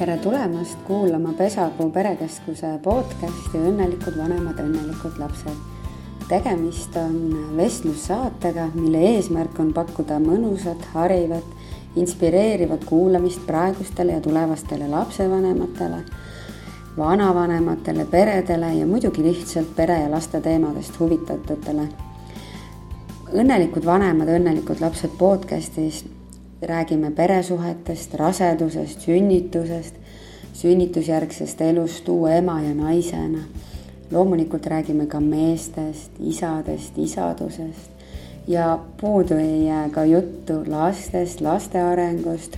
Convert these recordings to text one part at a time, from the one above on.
tere tulemast kuulama Pesapuu perekeskuse podcasti Õnnelikud vanemad, õnnelikud lapsed. tegemist on vestlussaatega, mille eesmärk on pakkuda mõnusat, harivat, inspireerivat kuulamist praegustele ja tulevastele lapsevanematele, vanavanematele, peredele ja muidugi lihtsalt pere ja laste teemadest huvitatutele. õnnelikud vanemad, õnnelikud lapsed podcastis räägime peresuhetest, rasedusest, sünnitusest, sünnitusjärgsest elust uue ema ja naisena. loomulikult räägime ka meestest, isadest, isadusest ja puudu ei jää ka juttu lastest, laste arengust,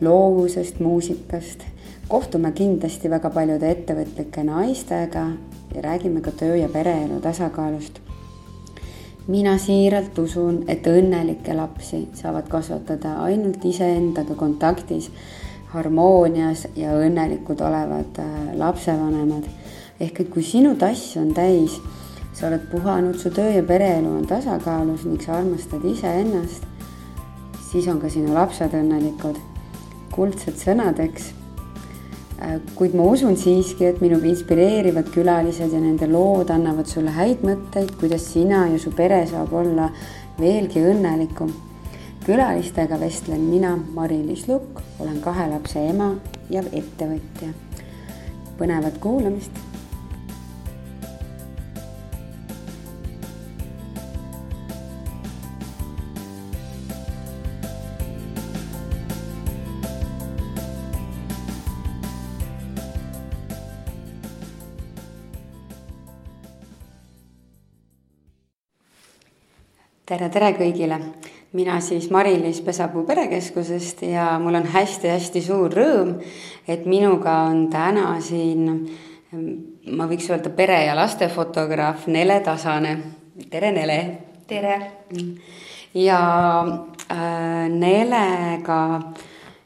loovusest, muusikast. kohtume kindlasti väga paljude ettevõtlike naistega ja räägime ka töö ja pereelu tasakaalust mina siiralt usun, et õnnelikke lapsi saavad kasvatada ainult iseendaga kontaktis, harmoonias ja õnnelikud olevad äh, lapsevanemad. ehk et kui sinu tass on täis, sa oled puhanud, su töö ja pereelu on tasakaalus ning sa armastad iseennast, siis on ka sinu lapsed õnnelikud. kuldsed sõnad, eks Äh, kuid ma usun siiski, et minu inspireerivad külalised ja nende lood annavad sulle häid mõtteid, kuidas sina ja su pere saab olla veelgi õnnelikum. külalistega vestlen mina, Mari-Liis Lukk, olen kahe lapse ema ja ettevõtja. põnevat kuulamist tere, tere kõigile. mina siis Mari-Liis Pesapuu perekeskusest ja mul on hästi-hästi suur rõõm, et minuga on täna siin, ma võiks öelda pere- ja lastefotograaf Nele Tasane. tere, Nele. tere. ja äh, Nelega,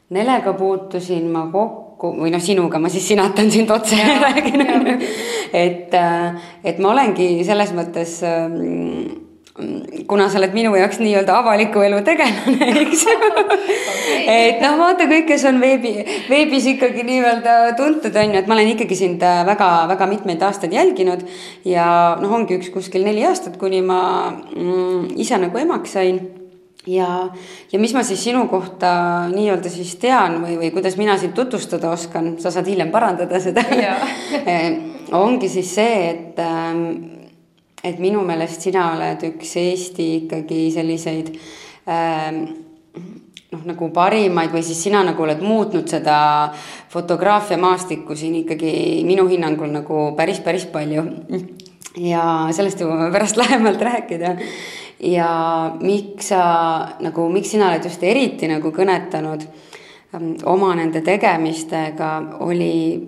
Nelega puutusin ma kokku või noh, sinuga ma siis sinatan sind otse ja räägin, et, äh, et ma olengi selles mõttes äh, kuna sa oled minu jaoks nii-öelda avaliku elu tegelane, eks et noh, vaata kõik, kes on veebi, veebis ikkagi nii-öelda tuntud, on ju, et ma olen ikkagi sind väga-väga äh, mitmeid aastaid jälginud ja noh, ongi üks kuskil neli aastat, kuni ma mm, ise nagu emaks sain. Ja, ja mis ma siis sinu kohta nii-öelda siis tean või, või kuidas mina sind tutvustada oskan, sa saad hiljem parandada seda. Ongi siis see, et ähm, et minu meelest sina oled üks Eesti ikkagi selliseid ähm, noh, nagu parimaid või siis sina nagu oled muutnud seda fotograafiamaastikku siin ikkagi minu hinnangul nagu päris, päris palju. ja sellest jõuame pärast lähemalt rääkida. ja miks sa nagu, miks sina oled just eriti nagu kõnetanud ähm, oma nende tegemistega, oli,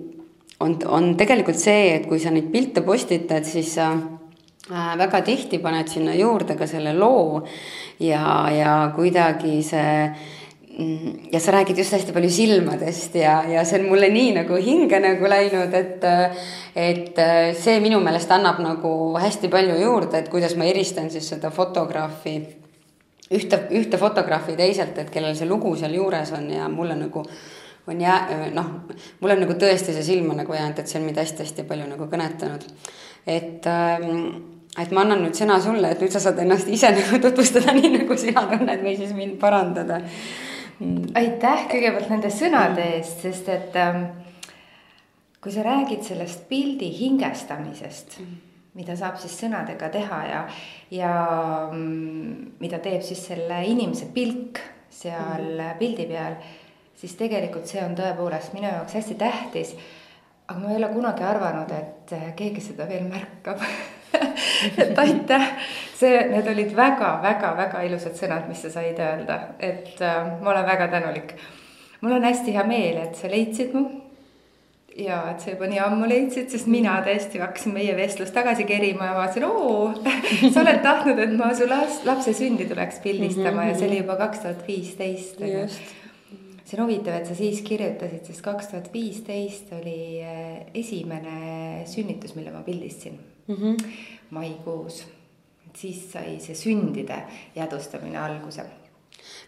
on, on tegelikult see, et kui sa neid pilte postitad, siis sa Äh, väga tihti paned sinna juurde ka selle loo ja, ja kuidagi see mm, ja sa räägid just hästi palju silmadest ja, ja see on mulle nii nagu hinge nagu läinud, et et see minu meelest annab nagu hästi palju juurde, et kuidas ma eristan siis seda fotograafi ühte, ühte fotograafi teiselt, et kellel see lugu seal juures on ja mulle nagu on jää-, noh, mul on nagu tõesti see silma nagu jäänud, et see on mind hästi-hästi palju nagu kõnetanud. Et ähm, et ma annan nüüd sõna sulle, et nüüd sa saad ennast ise nagu tutvustada nii, nagu sina tunned või siis mind parandada. aitäh kõigepealt nende sõnade eest, sest et ähm, kui sa räägid sellest pildi hingestamisest, mida saab siis sõnadega teha ja, ja mm, mida teeb siis selle inimese pilk seal mm. pildi peal, siis tegelikult see on tõepoolest minu jaoks hästi tähtis. Aga ma ei ole kunagi arvanud, et keegi seda veel märkab et aitäh, see, need olid väga-väga-väga ilusad sõnad, mis sa said öelda, et äh, ma olen väga tänulik. mul on hästi hea meel, et sa leidsid mu. ja et sa juba nii ammu leidsid, sest mina tõesti hakkasin meie vestlust tagasi kerima ja vaatasin, oo, sa oled tahtnud, et ma su laps, lapse sündi tuleks pildistama mm -hmm. ja see oli juba kaks tuhat viisteist. See on huvitav, et sa siis kirjutasid, sest kaks tuhat viisteist oli äh, esimene sünnitus, mille ma pildistasin mm -hmm. maikuus. et siis sai see sündide jäädvustamine alguse.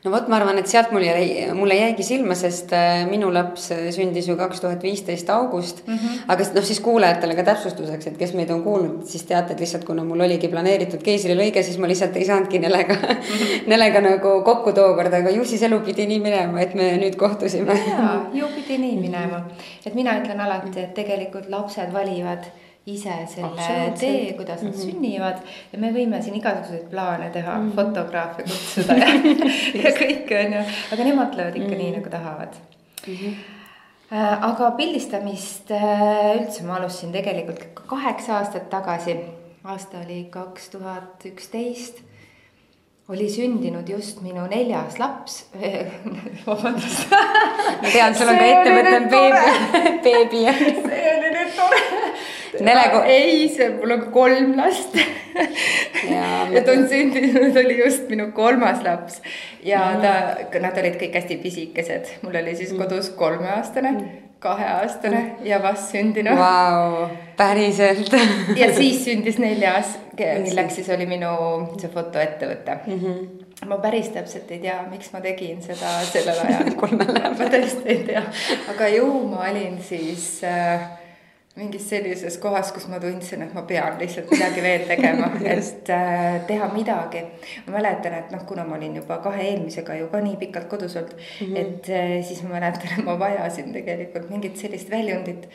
No vot, ma arvan, et sealt mul jäi, mulle jäigi silma, sest äh, minu laps äh, sündis ju kaks tuhat viisteist august mm. -hmm. aga noh, siis kuulajatele ka täpsustuseks, et kes meid on kuulnud, siis teate, et lihtsalt kuna mul oligi planeeritud keisrilõige, siis ma lihtsalt ei saanudki Nelega mm, -hmm. Nelega nagu kokku tookord, aga ju siis elu pidi nii minema, et me nüüd kohtusime. jaa, ju pidi nii minema, et mina ütlen alati, et tegelikult lapsed valivad ise selle tee, kuidas nad mm -hmm. sünnivad ja me võime siin igasuguseid plaane teha mm, -hmm. fotograafe kutsuda ja, ja kõike on ju, aga nemad tulevad ikka mm -hmm. nii nagu tahavad mm. -hmm aga pildistamist äh, üldse ma alustasin tegelikult kaheksa aastat tagasi, aasta oli kaks tuhat üksteist oli sündinud just minu neljas laps vabandust. ma tean, sul on ka ettevõte beebi, beebi. see oli nüüd tore Nele... ei, see, mul on kolm last. Ja ta on sündinud, oli just minu kolmas laps. Ja mm. ta, nad olid kõik hästi pisikesed, mul oli siis mm. kodus kolmeaastane mm., kaheaastane ja vastsündinu wow,. päriselt. Ja siis sündis neljas, milleks siis? oli minu see fotoettevõte. Mm. -hmm ma päris täpselt ei tea, miks ma tegin seda sellel ajal. Ma tõesti ei tea, aga ju ma olin siis äh, mingis sellises kohas, kus ma tundsin, et ma pean lihtsalt midagi veel tegema et äh, teha midagi. ma mäletan, et noh, kuna ma olin juba kahe eelmisega ju ka nii pikalt kodus olnud mm, -hmm. et äh, siis ma mäletan, et ma vajasin tegelikult mingit sellist väljundit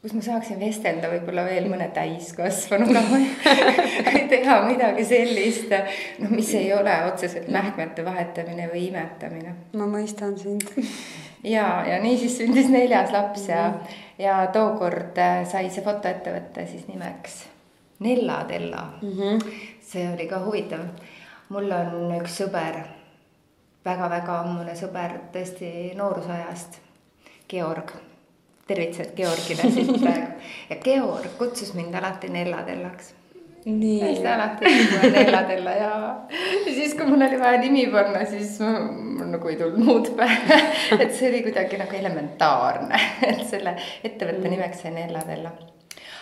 kus ma saaksin vestelda võib-olla veel mõne täiskasvanuga või teha midagi sellist, noh, mis ei ole otseselt mähkmete vahetamine või imetamine. ma mõistan sind ja, ja nii siis sündis neljas laps ja mm, -hmm ja tookord äh, sai see fotoettevõte siis nimeks Nella Tella mm. -hmm. see oli ka huvitav. mul on üks sõber väga,, väga-väga ammune sõber tõesti noorusajast, Georg. tervitused Georgile siit praegu ja Georg kutsus mind alati Nella Tellaks hästi alati Nella-Tella ja, ja siis, kui mul oli vaja nimi panna, siis mul nagu ei tulnud muud pähe. et see oli kuidagi nagu elementaarne, et selle ettevõtte mm. nimeks sai Nella-Tella.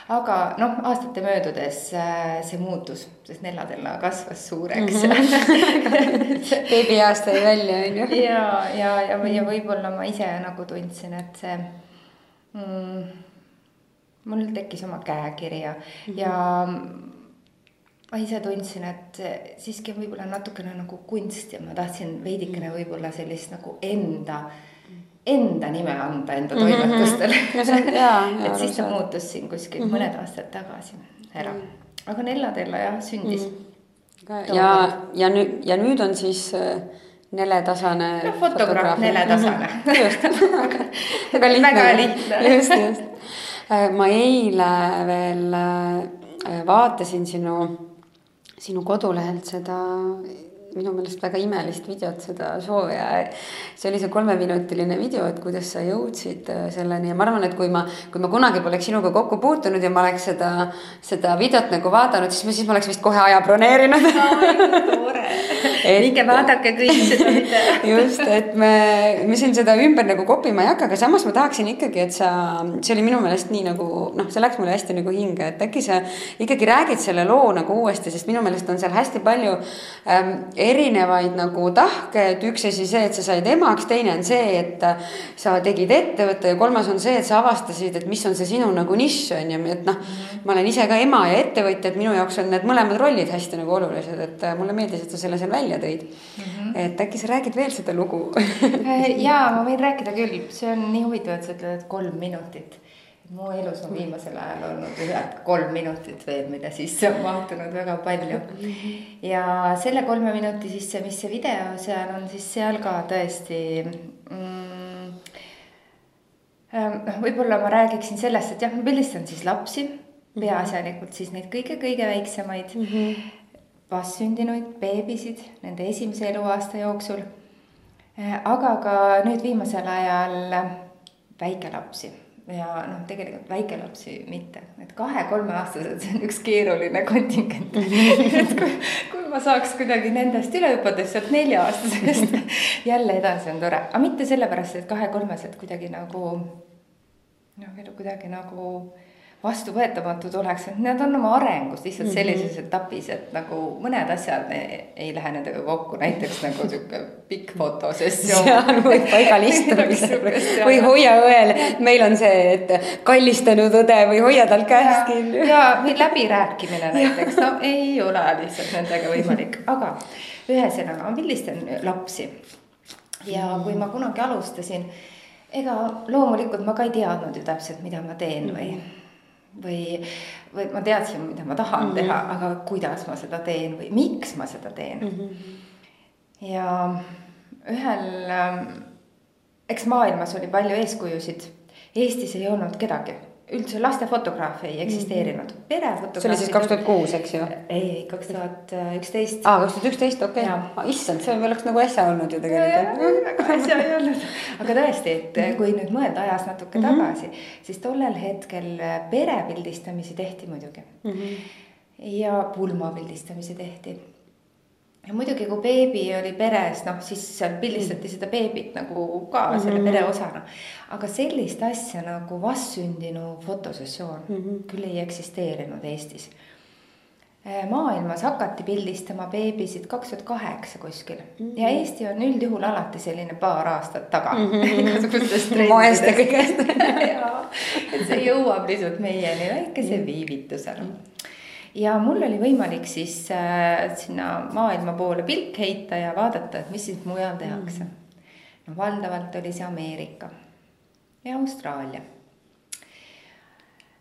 aga noh, aastate möödudes äh, see muutus, sest Nella-Tella kasvas suureks mm. -hmm. beebiaast jäi välja, on ju. ja, ja, ja, ja võib-olla ma ise nagu tundsin, et see mm, mul tekkis oma käekiri ja mm, -hmm. ja ma ise tundsin, et siiski on võib-olla natukene nagu kunst ja ma tahtsin veidikene võib-olla sellist nagu enda, enda nime anda enda mhm, mhm. toimetustele mm. -hmm. et siis ta muutus siin kuskil mm -hmm. mõned aastad tagasi ära, aga Nella Tella jah sündis mm. -hmm. ja, ja nüüd ja nüüd on siis äh, neletasane no,. fotograaf, neletasane mm. -hmm. just väga lihtne. väga lihtne. just, just. Äh, ma eile veel äh, vaatasin sinu sinu kodulehelt seda minu meelest väga imelist videot, seda show ja see oli see kolmeminutiline video, et kuidas sa jõudsid äh, selleni. Ja ma arvan, et kui ma, kui ma kunagi poleks sinuga kokku puutunud ja ma oleks seda, seda videot nagu vaadanud, siis ma, siis ma oleks vist kohe aja broneerinud. Tore, minge vaadake kõik seda videot. just, et me, me siin seda ümber nagu kopima ei hakka, aga samas ma tahaksin ikkagi, et sa, see oli minu meelest nii nagu noh, see läks mulle hästi nagu hinge, et äkki sa ikkagi räägid selle loo nagu uuesti, sest minu meelest on seal hästi palju ähm, erinevaid nagu tahke, et üks asi see, et sa said emaks, teine on see, et sa tegid ettevõtte ja kolmas on see, et sa avastasid, et mis on see sinu nagu nišš on ju, et noh. ma olen ise ka ema ja ettevõtja, et minu jaoks on need mõlemad rollid hästi nagu olulised, et mulle meeldis, et sa selle seal välja tõid mm. -hmm. et äkki sa räägid veel seda lugu ja ma võin rääkida küll, see on nii huvitav, et sa ütled, et kolm minutit mu elus on viimasel ajal olnud ühed kolm minutit veel, mida sisse on mahtunud väga palju. ja selle kolme minuti sisse, mis see video seal on, siis seal ka tõesti mm, ähm, noh, võib-olla ma räägiksin sellest, et jah, ma pildistan siis lapsi, peaasjalikult siis neid kõige-kõige väiksemaid mm. -hmm. Vastsündinuid beebisid nende esimese eluaasta jooksul. Äh, aga ka nüüd viimasel ajal väikelapsi. Ja noh, tegelikult väikelapsi mitte, et kahe-kolmeaastased, see on üks keeruline kontingent. Et kui, kui ma saaks kuidagi nendest üle hüpata, siis sealt nelja-aastasest jälle edasi on tore, aga mitte sellepärast, et kahe-kolmesed kuidagi nagu noh, kuidagi nagu vastuvõetamatud oleks, et nad on oma arengus lihtsalt mhm. sellises mm -hmm. etapis, et nagu mõned asjad ei lähe nendega kokku, näiteks nagu sihuke pikk fotosessioon. või paigal istumisel või hoia õel, meil on see, et kallistanud õde või hoia tal käest kinni. ja, või läbirääkimine näiteks, no ei ole lihtsalt nendega võimalik, aga ühesõnaga ma pildistan lapsi. ja kui ma kunagi alustasin ega loomulikult ma ka ei teadnud ju täpselt, mida ma teen või mm, -hmm või, või ma teadsin, mida ma tahan mm -hmm. teha, aga kuidas ma seda teen või miks ma seda teen mm. -hmm. ja ühel, ähm, eks maailmas oli palju eeskujusid, Eestis ei olnud kedagi üldse lastefotograafe ei eksisteerinud, mhm. perefotograafid. see oli siis kaks tuhat kuus, eks ju? ei, ei kaks tuhat üksteist. aa, kaks tuhat üksteist, okei okay.. issand, see oleks nagu äsja olnud ju tegelikult. äsja ei olnud, aga tõesti, et mhm. kui nüüd mõelda ajas natuke mm -hmm. tagasi, siis tollel hetkel perepildistamisi tehti muidugi mm. -hmm. ja pulmapildistamisi tehti ja muidugi, kui beebi oli peres, noh siis pildistati mm. seda beebit nagu ka mm -hmm. selle pere osana. aga sellist asja nagu vastsündinu fotosessioon mm -hmm. küll ei eksisteerinud Eestis. Äh, maailmas hakati pildistama beebisid kaks tuhat kaheksa kuskil mm -hmm. ja Eesti on üldjuhul alati selline paar aastat taga mm -hmm. igasugustest trendidest. kõigest et see jõuab pisut meieni väikese viivitusena mm -hmm ja mul oli võimalik siis äh, sinna maailma poole pilk heita ja vaadata, et mis siis mujal tehakse. Mm.. no valdavalt oli see Ameerika ja Austraalia.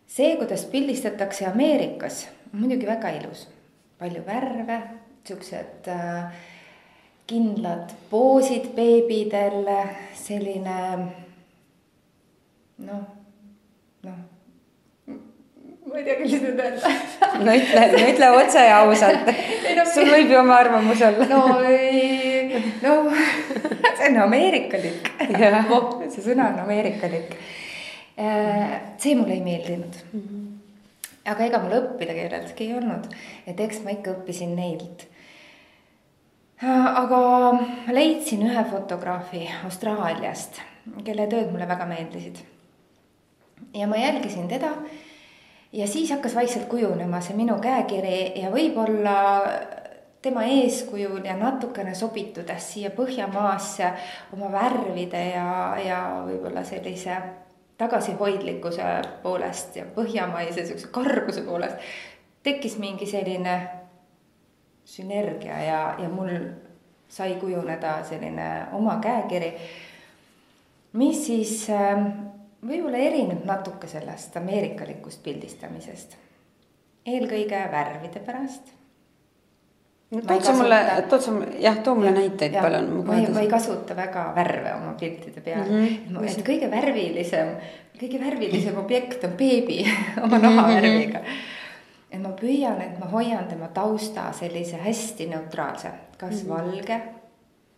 see, kuidas pildistatakse Ameerikas, on muidugi väga ilus, palju värve, siuksed äh, kindlad poosid beebidel, selline noh, noh ma ei tea, kuidas nüüd öelda. no ütle, no ütle otse ja ausalt no, sul võib ju oma arvamus olla. no ei, no see on ameerikalik. See sõna on ameerikalik. Äh, see mulle ei meeldinud mm. -hmm. aga ega mul õppida kelleltki ei olnud, et eks ma ikka õppisin neilt aga leidsin ühe fotograafi Austraaliast, kelle tööd mulle väga meeldisid. ja ma jälgisin teda ja siis hakkas vaikselt kujunema see minu käekiri ja võib-olla tema eeskujul ja natukene sobitudes siia Põhjamaasse oma värvide ja, ja võib-olla sellise tagasihoidlikkuse poolest ja põhjamaise siukse karguse poolest tekkis mingi selline sünergia ja, ja mul sai kujuneda selline oma käekiri, mis siis äh, võib-olla erineb natuke sellest ameerikalikust pildistamisest. eelkõige värvide pärast. tood sa mulle, tood sa, jah, too mulle näiteid ja, palun. ma ei, ma ei kasuta väga värve oma piltide peal mm, -hmm. et kõige värvilisem, kõige värvilisem objekt on beebi oma nahavärviga mm. -hmm. et ma püüan, et ma hoian tema tausta sellise hästi neutraalse, kas mm -hmm. valge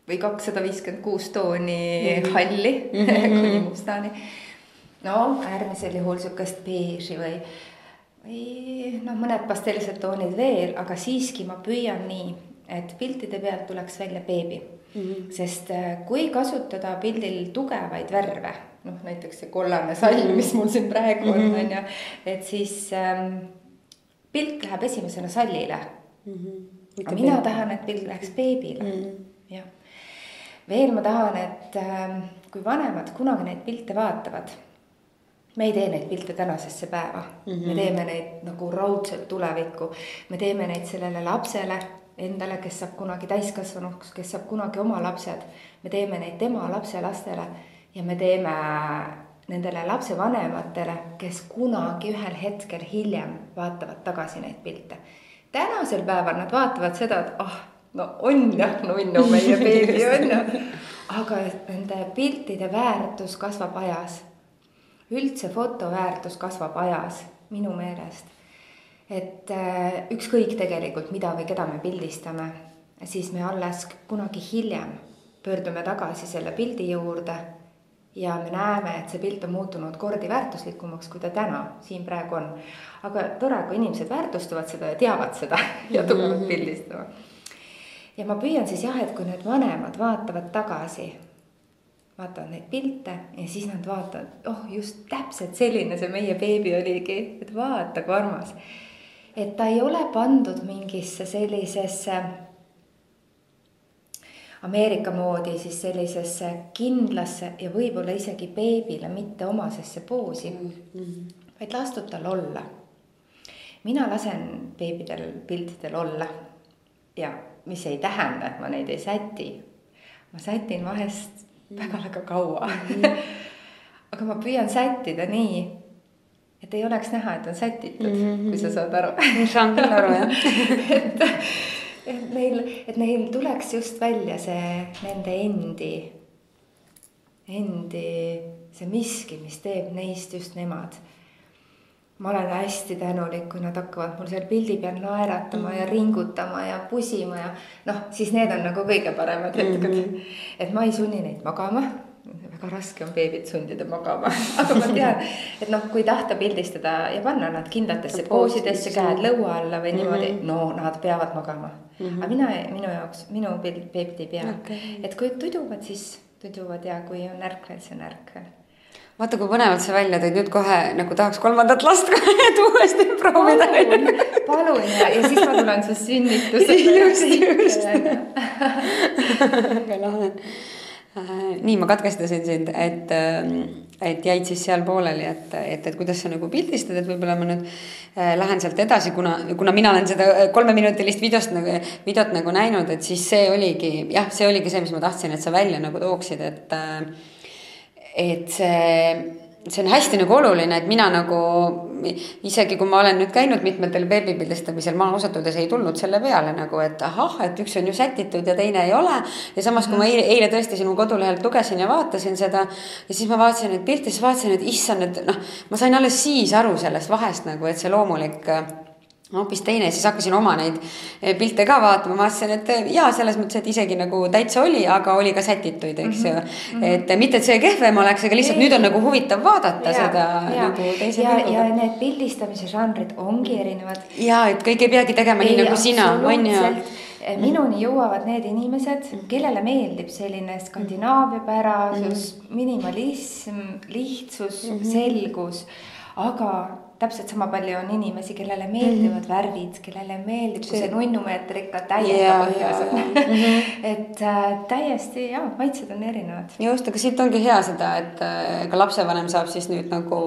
või kakssada viiskümmend kuus tooni mm -hmm. halli mm -hmm. kuni mustani no äärmisel juhul sihukest beeži või, või noh, mõned pastellised toonid veel, aga siiski ma püüan nii, et piltide pealt tuleks välja beebi mm. -hmm. sest äh, kui kasutada pildil tugevaid värve, noh näiteks see kollane sall, mis mul siin praegu on, mhm. on ju, et siis ähm, pilt läheb esimesena sallile mm. -hmm. aga mina tahan, et pilt läheks beebile mm, -hmm. jah. veel ma tahan, et ähm, kui vanemad kunagi neid pilte vaatavad me ei tee neid pilte tänasesse päeva mm, -hmm. me teeme neid nagu raudselt tulevikku. me teeme neid sellele lapsele endale, kes saab kunagi täiskasvanuks, kes saab kunagi oma lapsed. me teeme neid tema lapselastele ja me teeme nendele lapsevanematele, kes kunagi ühel hetkel hiljem vaatavad tagasi neid pilte. tänasel päeval nad vaatavad seda, et ah oh, no on jah nunnu meie beebi on ju. aga nende piltide väärtus kasvab ajas üldse foto väärtus kasvab ajas, minu meelest. et äh, ükskõik tegelikult, mida või keda me pildistame, siis me alles kunagi hiljem pöördume tagasi selle pildi juurde ja me näeme, et see pilt on muutunud kordi väärtuslikumaks, kui ta täna siin praegu on. aga tore, kui inimesed väärtustavad seda ja teavad seda ja tulevad mhm. pildistama. ja ma püüan siis jah, et kui need vanemad vaatavad tagasi vaatavad neid pilte ja siis nad vaatavad, oh just täpselt selline see meie beebi oligi, et vaata kui armas. et ta ei ole pandud mingisse sellisesse Ameerika moodi siis sellisesse kindlasse ja võib-olla isegi beebile mitte omasesse poosi mm, -hmm. vaid lastud tal olla. mina lasen beebidel piltidel olla ja mis ei tähenda, et ma neid ei säti. ma sätin vahest väga-väga kaua. -hmm. aga ma püüan sättida nii, et ei oleks näha, et on sätitud mm, -hmm. kui sa saad aru saan küll aru jah et, et neil, et neil tuleks just välja see nende endi, endi see miski, mis teeb neist just nemad ma olen hästi tänulik, kui nad hakkavad mul seal pildi peal naeratama mm. ja ringutama ja pusima ja noh, siis need on nagu kõige paremad hetked mm. -hmm. et ma ei sunni neid magama. väga raske on beebit sundida magama aga ma tean, et noh, kui tahta pildistada ja panna nad kindlatesse poosidesse, käed lõua alla või niimoodi mm, -hmm. no nad peavad magama mm. -hmm. aga mina, minu jaoks, minu beebid ei pea okay., et kui tuduvad, siis tuduvad ja kui on ärkvel, siis on ärkvel vaata, kui põnevalt sa välja tõid, nüüd kohe nagu tahaks kolmandat last kohe, et uuesti proovida. palun ja, ja siis ma tulen su sünnitusele. just, just. väga lahe. Äh, nii, ma katkestasin sind, et, äh, et jäid siis seal pooleli, et, et, et kuidas sa nagu pildistad, et võib-olla ma nüüd äh, lähen sealt edasi, kuna, kuna mina olen seda kolmeminutilist videost nagu, videot nagu näinud, et siis see oligi jah, see oligi see, mis ma tahtsin, et sa välja nagu tooksid, et et see, see on hästi nagu oluline, et mina nagu isegi kui ma olen nüüd käinud mitmetel beebipildistamisel, ma ausalt öeldes ei tulnud selle peale nagu, et ahah, et üks on ju sätitud ja teine ei ole. ja samas, kui ma eile, eile tõesti sinu kodulehelt lugesin ja vaatasin seda ja siis ma vaatasin neid pilte, siis vaatasin, et issand, et noh, ma sain alles siis aru sellest vahest nagu, et see loomulik hoopis teine, siis hakkasin oma neid eh, pilte ka vaatama, vaatasin, et eh, jaa, selles mõttes, et isegi nagu täitsa oli, aga oli ka sätituid, eks ju mm. -hmm. et mitte, et see kehvem oleks, aga lihtsalt ei. nüüd on nagu huvitav vaadata ja, seda ja, nagu teise ja, pilguga. ja need pildistamise žanrid ongi erinevad. ja, et kõik ei peagi tegema ei, nii nagu sina, on ju eh, minuni jõuavad need inimesed, kellele meeldib selline Skandinaavia pärasus mm, -hmm. minimalism, lihtsus mm, -hmm. selgus, aga täpselt sama palju on inimesi, kellele meeldivad mm -hmm. värvid, kellele meeldib, kui see nunnumeetrika täiega yeah, põhjas on yeah. mm. -hmm. et äh, täiesti ja maitsed on erinevad. just, aga siit ongi hea seda, et äh, ka lapsevanem saab siis nüüd nagu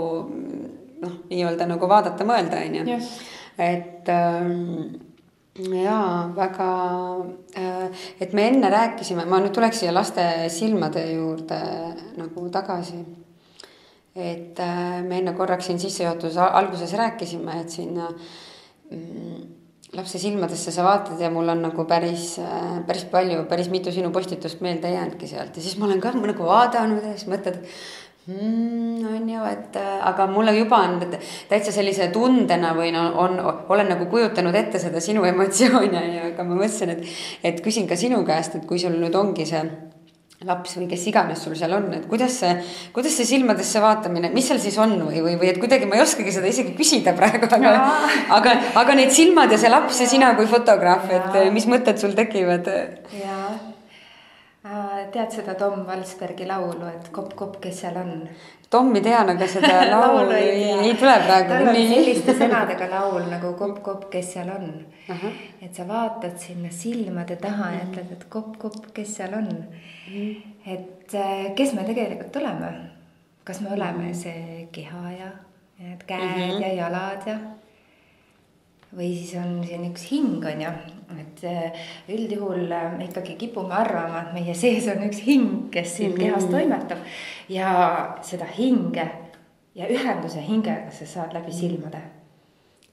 noh, nii-öelda nagu vaadata, mõelda, on ju. et äh, jaa, väga äh,, et me enne rääkisime, ma nüüd tuleks siia laste silmade juurde nagu tagasi et äh, me enne korraks siin sissejuhatuses alguses rääkisime, et sinna mm, lapse silmadesse sa vaatad ja mul on nagu päris, äh, päris palju, päris mitu sinu postitust meelde jäänudki sealt ja siis ma olen ka nagu vaadanud ja siis mõtled mm,. on ju, et äh, aga mulle juba on täitsa sellise tundena või no on, olen nagu kujutanud ette seda sinu emotsiooni ja aga ma mõtlesin, et, et küsin ka sinu käest, et kui sul nüüd ongi see laps või kes iganes sul seal on, et kuidas see, kuidas see silmadesse vaatamine, mis seal siis on või, või, või et kuidagi ma ei oskagi seda isegi küsida praegu, aga, aga, aga need silmad ja see laps ja sina kui fotograaf, et mis mõtted sul tekivad? jaa, tead seda Tom Valsbergi laulu, et kopp-kopp, kes seal on? Tommi tean, aga seda laulu ei, ei tule praegu. tal on selliste sõnadega laul nagu kopp-kopp, kes seal on. et sa vaatad sinna silmade taha ja ütled, et kopp-kopp, kes seal on et äh, kes me tegelikult oleme, kas me oleme mhm. see keha ja need käed mm -hmm. ja jalad ja. või siis on siin üks hing on ju, et äh, üldjuhul äh, me ikkagi kipume arvama, et meie sees on üks hing, kes siin mm -hmm. kehas toimetab. ja seda hinge ja ühenduse hingega sa saad läbi silmade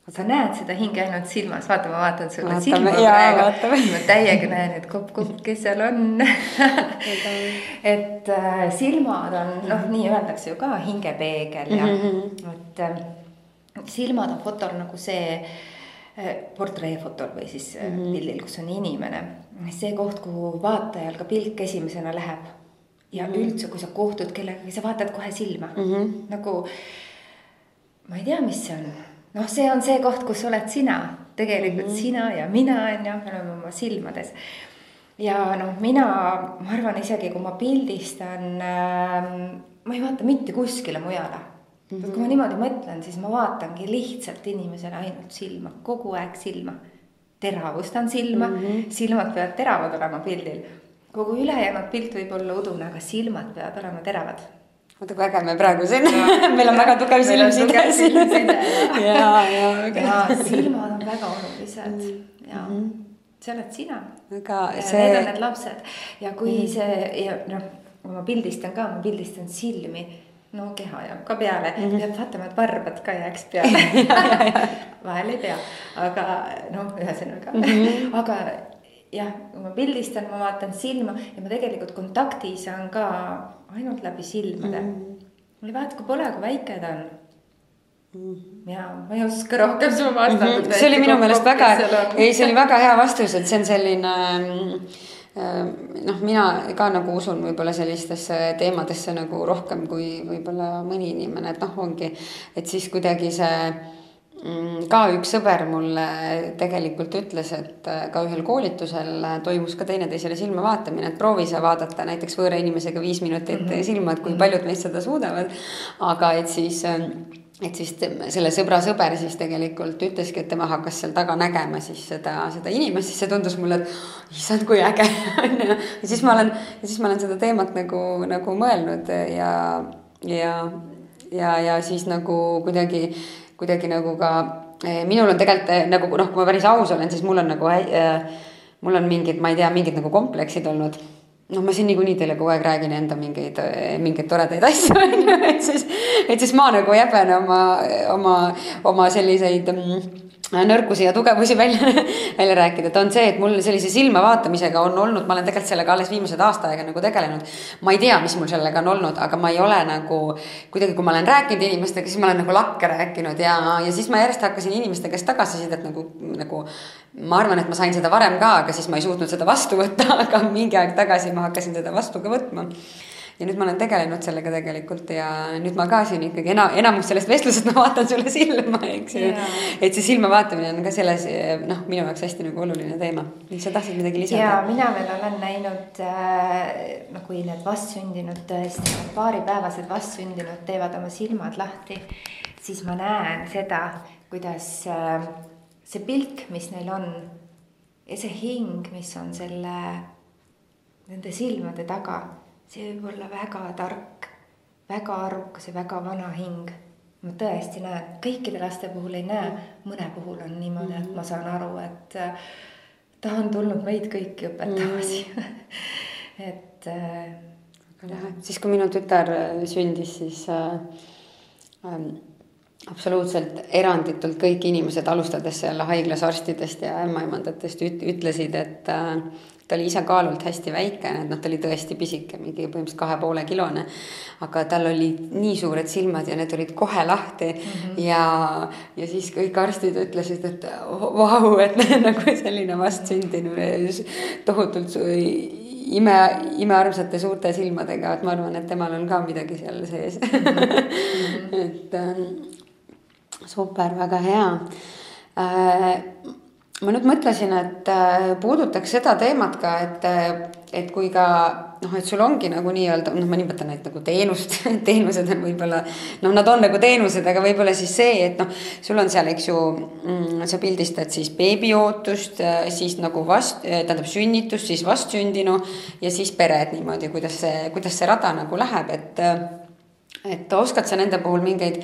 sa näed seda hinge ainult silmas, vaata, ma vaatan sulle silma praegu. ma täiega näen, et kopp-kopp, kes seal on et äh, silmad on noh, nii öeldakse ju ka hingepeegel ja mm -hmm. et äh, silmad on fotol nagu see äh, portreefotol või siis mm -hmm. pildil, kus on inimene. see koht, kuhu vaatajal ka pilk esimesena läheb. ja mm -hmm. üldse, kui sa kohtud kellegagi, sa vaatad kohe silma mm -hmm. nagu. ma ei tea, mis see on noh, see on see koht, kus oled sina, tegelikult mm -hmm. sina ja mina on ju, me oleme oma silmades. ja noh, mina, ma arvan isegi, kui ma pildistan äh,, ma ei vaata mitte kuskile mujale. -hmm. kui ma niimoodi mõtlen, siis ma vaatangi lihtsalt inimesele ainult silma, kogu aeg silma. teravustan silma mm, -hmm. silmad peavad teravad olema pildil. kogu ülejäänud pilt võib olla udune, aga silmad peavad olema teravad vaata kui äge me praegu siin, meil on väga tugev silmside siin. ja, ja, ja silmad on väga olulised mm -hmm. ja see oled sina. aga see. Need on need lapsed ja kui mm. see ja noh, ma pildistan ka, ma pildistan silmi no keha jääb ka peale mm, -hmm. peab vaatama, et varbad ka jääks peale vahel ei pea, aga noh, ühesõnaga mm, -hmm. aga jah, kui ma pildistan, ma vaatan silma ja ma tegelikult kontakti saan ka ainult läbi silmade mm. -hmm. mul ei vaata, kui pole, kui väike ta on ja ma ei oska rohkem su vastata mm. -hmm. see oli minu meelest väga, ei, see oli väga hea vastus, et see on selline äh, noh, mina ka nagu usun võib-olla sellistesse teemadesse nagu rohkem kui võib-olla mõni inimene, et noh, ongi, et siis kuidagi see mm, ka üks sõber mulle tegelikult ütles, et äh, ka ühel koolitusel toimus ka teineteisele silma vaatamine, et proovi sa vaadata näiteks võõra inimesega viis minutit mm -hmm. silma, et kui paljud meist seda suudavad. aga et siis äh, et siis selle sõbra sõber siis tegelikult ütleski, et tema hakkas seal taga nägema siis seda, seda inimest, siis see tundus mulle, et issand, kui äge on ju. ja siis ma olen, siis ma olen seda teemat nagu, nagu mõelnud ja, ja, ja, ja siis nagu kuidagi, kuidagi nagu ka eh, minul on tegelikult eh, nagu noh, kui ma päris aus olen, siis mul on nagu äh,, mul on mingid, ma ei tea, mingid nagu kompleksid olnud noh, ma siin niikuinii teile kogu aeg räägin enda mingeid, mingeid toredaid asju, on ju, et siis, et siis ma nagu jäben oma, oma, oma selliseid mm, nõrkusi ja tugevusi välja, välja rääkida, et on see, et mul sellise silma vaatamisega on olnud, ma olen tegelikult sellega alles viimased aasta aega nagu tegelenud. ma ei tea, mis mul sellega on olnud, aga ma ei ole nagu kuidagi, kui ma olen rääkinud inimestega, siis ma olen nagu lakke rääkinud ja, ja siis ma järjest hakkasin inimeste käest tagasisidet nagu, nagu. Ma arvan, et ma sain seda varem ka, aga siis ma ei suutnud seda vastu võtta, aga mingi aeg tagasi ma hakkasin seda vastu ka võtma ja nüüd ma olen tegelenud sellega tegelikult ja nüüd ma ka siin ikkagi ena-, enamus sellest vestlusest ma vaatan sulle silma, eks ju. et see silma vaatamine on ka selles noh, minu jaoks hästi nagu oluline teema. sa tahtsid midagi lisada? ja mina veel olen näinud äh, no kui need vastsündinud tõesti, paaripäevased vastsündinud teevad oma silmad lahti, siis ma näen seda, kuidas äh, see pilk, mis neil on ja see hing, mis on selle, nende silmade taga see võib olla väga tark, väga arukas ja väga vana hing. ma tõesti näen, kõikide laste puhul ei näe, mõne puhul on niimoodi, et ma saan aru, et ta on tulnud meid kõiki õpetama siia et äh,. väga lahe, siis kui minu tütar sündis, siis äh, äh, absoluutselt eranditult kõik inimesed, alustades seal haiglas arstidest ja ämmaemandatest ütlesid, et äh, ta oli ise kaalult hästi väike, et noh, ta oli tõesti pisike, mingi põhimõtteliselt kahe poole kilone. aga tal olid nii suured silmad ja need olid kohe lahti mm -hmm. ja, ja siis kõik arstid ütlesid, et vau, et nagu selline vastsündinu tohutult ime, imearmsate suurte silmadega, et ma arvan, et temal on ka midagi seal sees. -hmm. et äh, super, väga hea. Äh, ma nüüd mõtlesin, et äh, puudutaks seda teemat ka, et, äh, et kui ka noh, et sul ongi nagu nii-öelda, noh, ma nimetan neid nagu teenust teenused on võib-olla noh, nad on nagu teenused, aga võib-olla siis see, et noh, sul on seal, eks ju mm,, sa pildistad siis beebiootust, siis nagu vast-, tähendab sünnitust, siis vastsündinu ja siis pered niimoodi, kuidas see, kuidas see rada nagu läheb, et et oskad sa nende puhul mingeid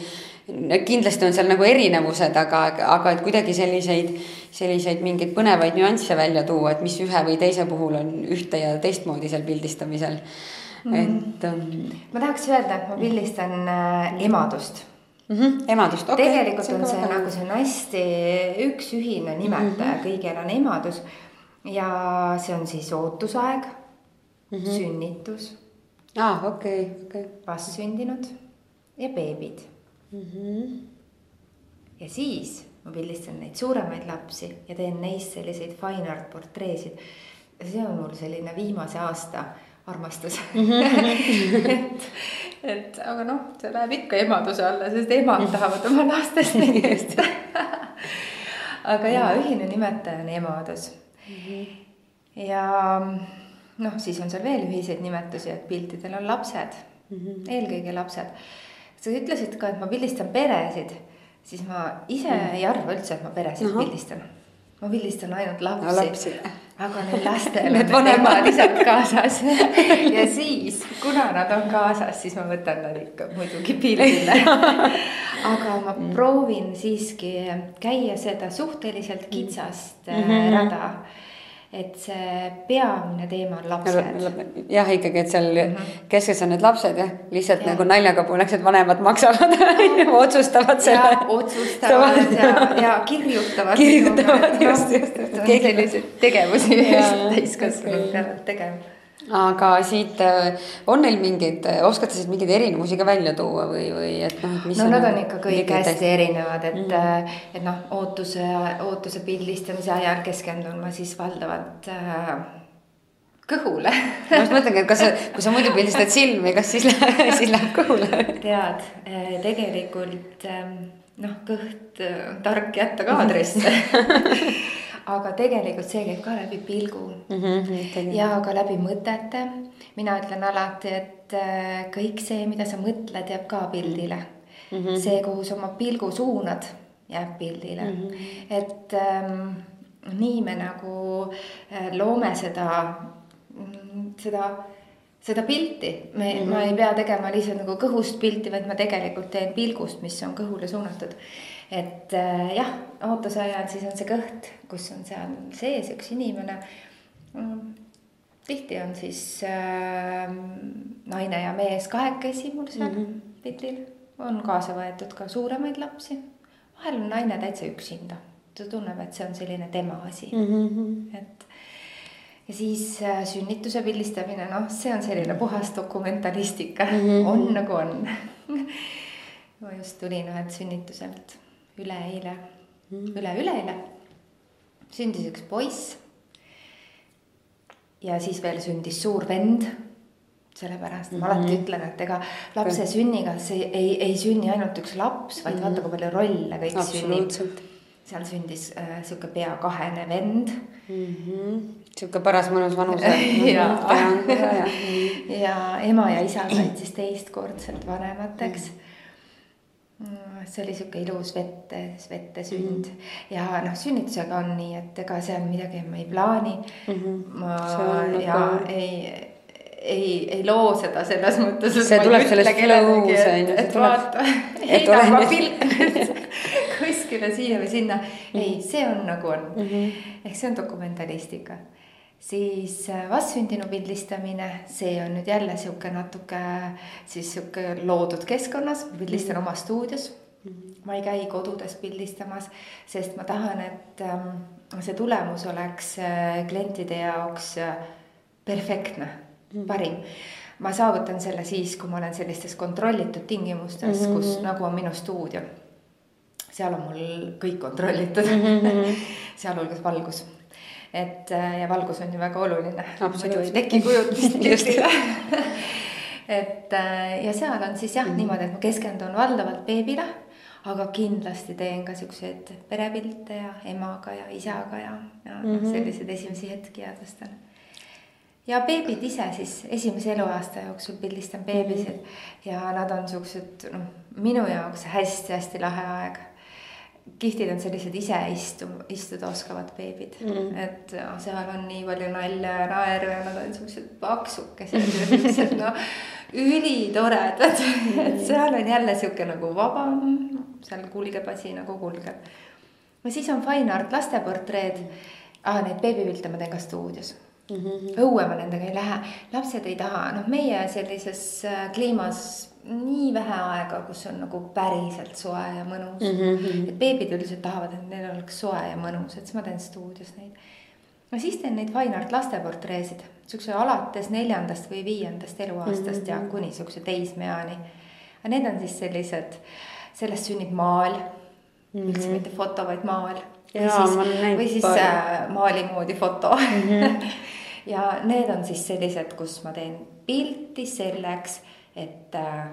kindlasti on seal nagu erinevused, aga, aga et kuidagi selliseid, selliseid mingeid põnevaid nüansse välja tuua, et mis ühe või teise puhul on ühte ja teistmoodi seal pildistamisel mm. et um.... ma tahaks öelda, et ma pildistan äh, emadust mm. -hmm. emadust, okei okay.. tegelikult see on see nagu see on hästi üks ühine nimetaja mm -hmm. kõigil on emadus ja see on siis ootusaeg mm, -hmm. sünnitus. aa ah,, okei okay,, okei okay.. vastsündinud ja beebid mm. -hmm. ja siis ma pildistan neid suuremaid lapsi ja teen neist selliseid fine art portreesid. see on mul selline viimase aasta armastus mm. -hmm. et, et aga noh, see läheb ikka emaduse alla, sest emad tahavad oma lastest näidata aga jaa, ühine nimetaja on emadus mm. -hmm. ja noh, siis on seal veel ühiseid nimetusi, et piltidel on lapsed mm, -hmm. eelkõige lapsed. Sa ütlesid ka, et ma pildistan peresid, siis ma ise mm ei arva üldse, et ma peresid -huh. pildistan. ma pildistan ainult lapsi no,, lapsi. aga neil lastel on emad isad kaasas ja siis, kuna nad on kaasas, siis ma võtan nad ikka muidugi pildile aga ma mm. proovin siiski käia seda suhteliselt kitsast mm -hmm. rada et see peamine teema on lapsed. jah, ikkagi, et seal mm -hmm. keskes on need lapsed jah, lihtsalt ja. nagu naljaga pooleks, et vanemad maksavad otsustavad selle. otsustavad ja, ja kirjutavad. kirjutavad just, just, just. selliseid tegevusi täiskasvanud peavad tegema aga siit äh, on neil mingeid, äh, oskate siit mingeid erinevusi ka välja tuua või, või et noh, et mis. no nad on ikka kõik hästi erinevad, et mm, -hmm. et noh, ootuse, ootuse pildistamise ajal keskendun ma siis valdavalt äh, kõhule ma just mõtlengi, et kas, kui sa muidu pildistad silmi, kas siis läheb, siis läheb kõhule? tead, tegelikult ähm, noh, kõht on tark jätta kaadrisse aga tegelikult see käib ka läbi pilgu mm. -hmm, ja ka läbi mõtete. mina ütlen alati, et äh, kõik see, mida sa mõtled, jääb ka pildile mm. -hmm. see, kuhu sa oma pilgu suunad, jääb pildile mm. -hmm. et ähm, nii me nagu äh, loome seda, mm, seda seda pilti, me mm, -hmm. ma ei pea tegema lihtsalt nagu kõhust pilti, vaid ma tegelikult teen pilgust, mis on kõhule suunatud et äh, jah, ootuse ajal siis on see kõht, kus on seal sees üks inimene mm,. tihti on siis äh, naine ja mees kahekesi mul seal mm -hmm. pildil, on kaasa võetud ka suuremaid lapsi. vahel on naine täitsa üksinda, ta tunneb, et see on selline tema asi mm, -hmm. et ja siis äh, sünnituse pildistamine, noh, see on selline puhas dokumentalistika mm, -hmm. on nagu on ma just tulin ühelt sünnituselt üleeile mm., üle-üleeile sündis üks poiss. ja siis veel sündis suur vend. sellepärast mm -hmm. ma alati mhm. ütlen, et ega lapse sünniga see ei, ei sünni ainult üks laps, vaid mm -hmm. vaata, kui palju rolle kõik sünnib. seal sündis äh, sihuke pea kahene vend mm. -hmm. sihuke paras mõnus vanus ja, ja, ja ema ja isa said siis teistkordselt vanemateks mm. -hmm Mm, see oli sihuke ilus vette, vette sünd mm. ja noh, sünnitusega on nii, et ega seal midagi ma ei plaani mm. -hmm. ma ja nagu... ei, ei, ei loo seda selles mõttes. see tuleb sellest flow's on ju. et vaata, heida oma pilk kuskile siia või sinna mm. -hmm. ei, see on nagu on mm. -hmm. ehk see on dokumentalistika siis äh, vastsündinu pildistamine, see on nüüd jälle sihuke natuke siis sihuke loodud keskkonnas, ma pildistan mm -hmm. oma stuudios. Ma ei käi kodudes pildistamas, sest ma tahan, et ähm, see tulemus oleks äh, klientide jaoks äh, perfektne mm, parim ma saavutan selle siis, kui ma olen sellistes kontrollitud tingimustes mm, -hmm. kus nagu on minu stuudio. seal on mul kõik kontrollitud mm, -hmm. sealhulgas valgus et äh, ja valgus on ju väga oluline. muidu ei teki kujutist pildile et ja seal on siis jah mm -hmm. niimoodi, et ma keskendun valdavalt beebile, aga kindlasti teen ka siukseid perepilte ja emaga ja isaga ja, ja mm -hmm. selliseid esimesi hetki jäädvustan. ja beebid ise siis esimese eluaasta jooksul pildistan beebisid mm -hmm. ja nad on siuksed noh, minu jaoks hästi-hästi lahe aeg kihtid on sellised ise istu, istuda oskavad beebid mm., et ja, seal on nii palju nalja ja naeru ja nad on siuksed paksukesed ja siuksed noh, ülitoredad mm., et seal on jälle sihuke nagu vabam, seal kulgeb asi nagu kulgeb. ja siis on fine art lasteportreed ah,, neid beebipilte ma teen ka stuudios mm. -hmm. õue ma nendega ei lähe, lapsed ei taha, noh, meie sellises äh, kliimas nii vähe aega, kus on nagu päriselt soe ja mõnus mm. -hmm. et beebid üldiselt tahavad, et neil oleks soe ja mõnus, et siis ma teen stuudios neid. no siis teen neid fine art lasteportreesid, siukse alates neljandast või viiendast eluaastast mm -hmm. ja kuni siukse teismeeani. aga need on siis sellised, sellest sünnib maal mm, -hmm. üldse mitte foto, vaid maal. või siis, või siis äh, maali moodi foto mm. -hmm. ja need on siis sellised, kus ma teen pilti selleks et äh,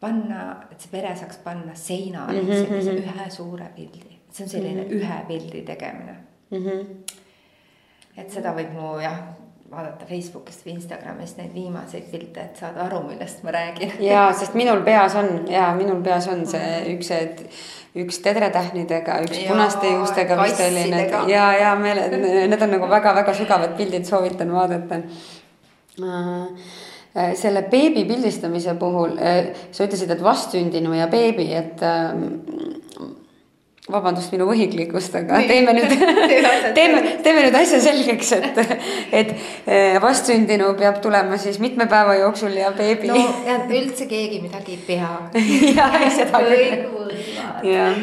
panna, et see pere saaks panna seinale mm -hmm. sellise mhm. ühe suure pildi, see on selline mm -hmm. ühe pildi tegemine mm. -hmm. et seda võib mu jah, vaadata Facebookist või Instagramist neid viimaseid pilte, et saada aru, millest ma räägin. ja, sest minul peas on ja minul peas on see üks, et üks tedretähnidega, üks ja, punaste juustega vist oli need ja, ja meele, need on nagu väga-väga sügavad pildid, soovitan vaadata äh, selle beebi pildistamise puhul äh, sa ütlesid, et vastsündinu ja beebi, et ähm, vabandust minu võhiklikust, aga teeme nüüd teeme, teeme nüüd asja selgeks, et, et eh, vastsündinu peab tulema siis mitme päeva jooksul ja beebi. no ja üldse keegi midagi ei pea. jah, seda küll.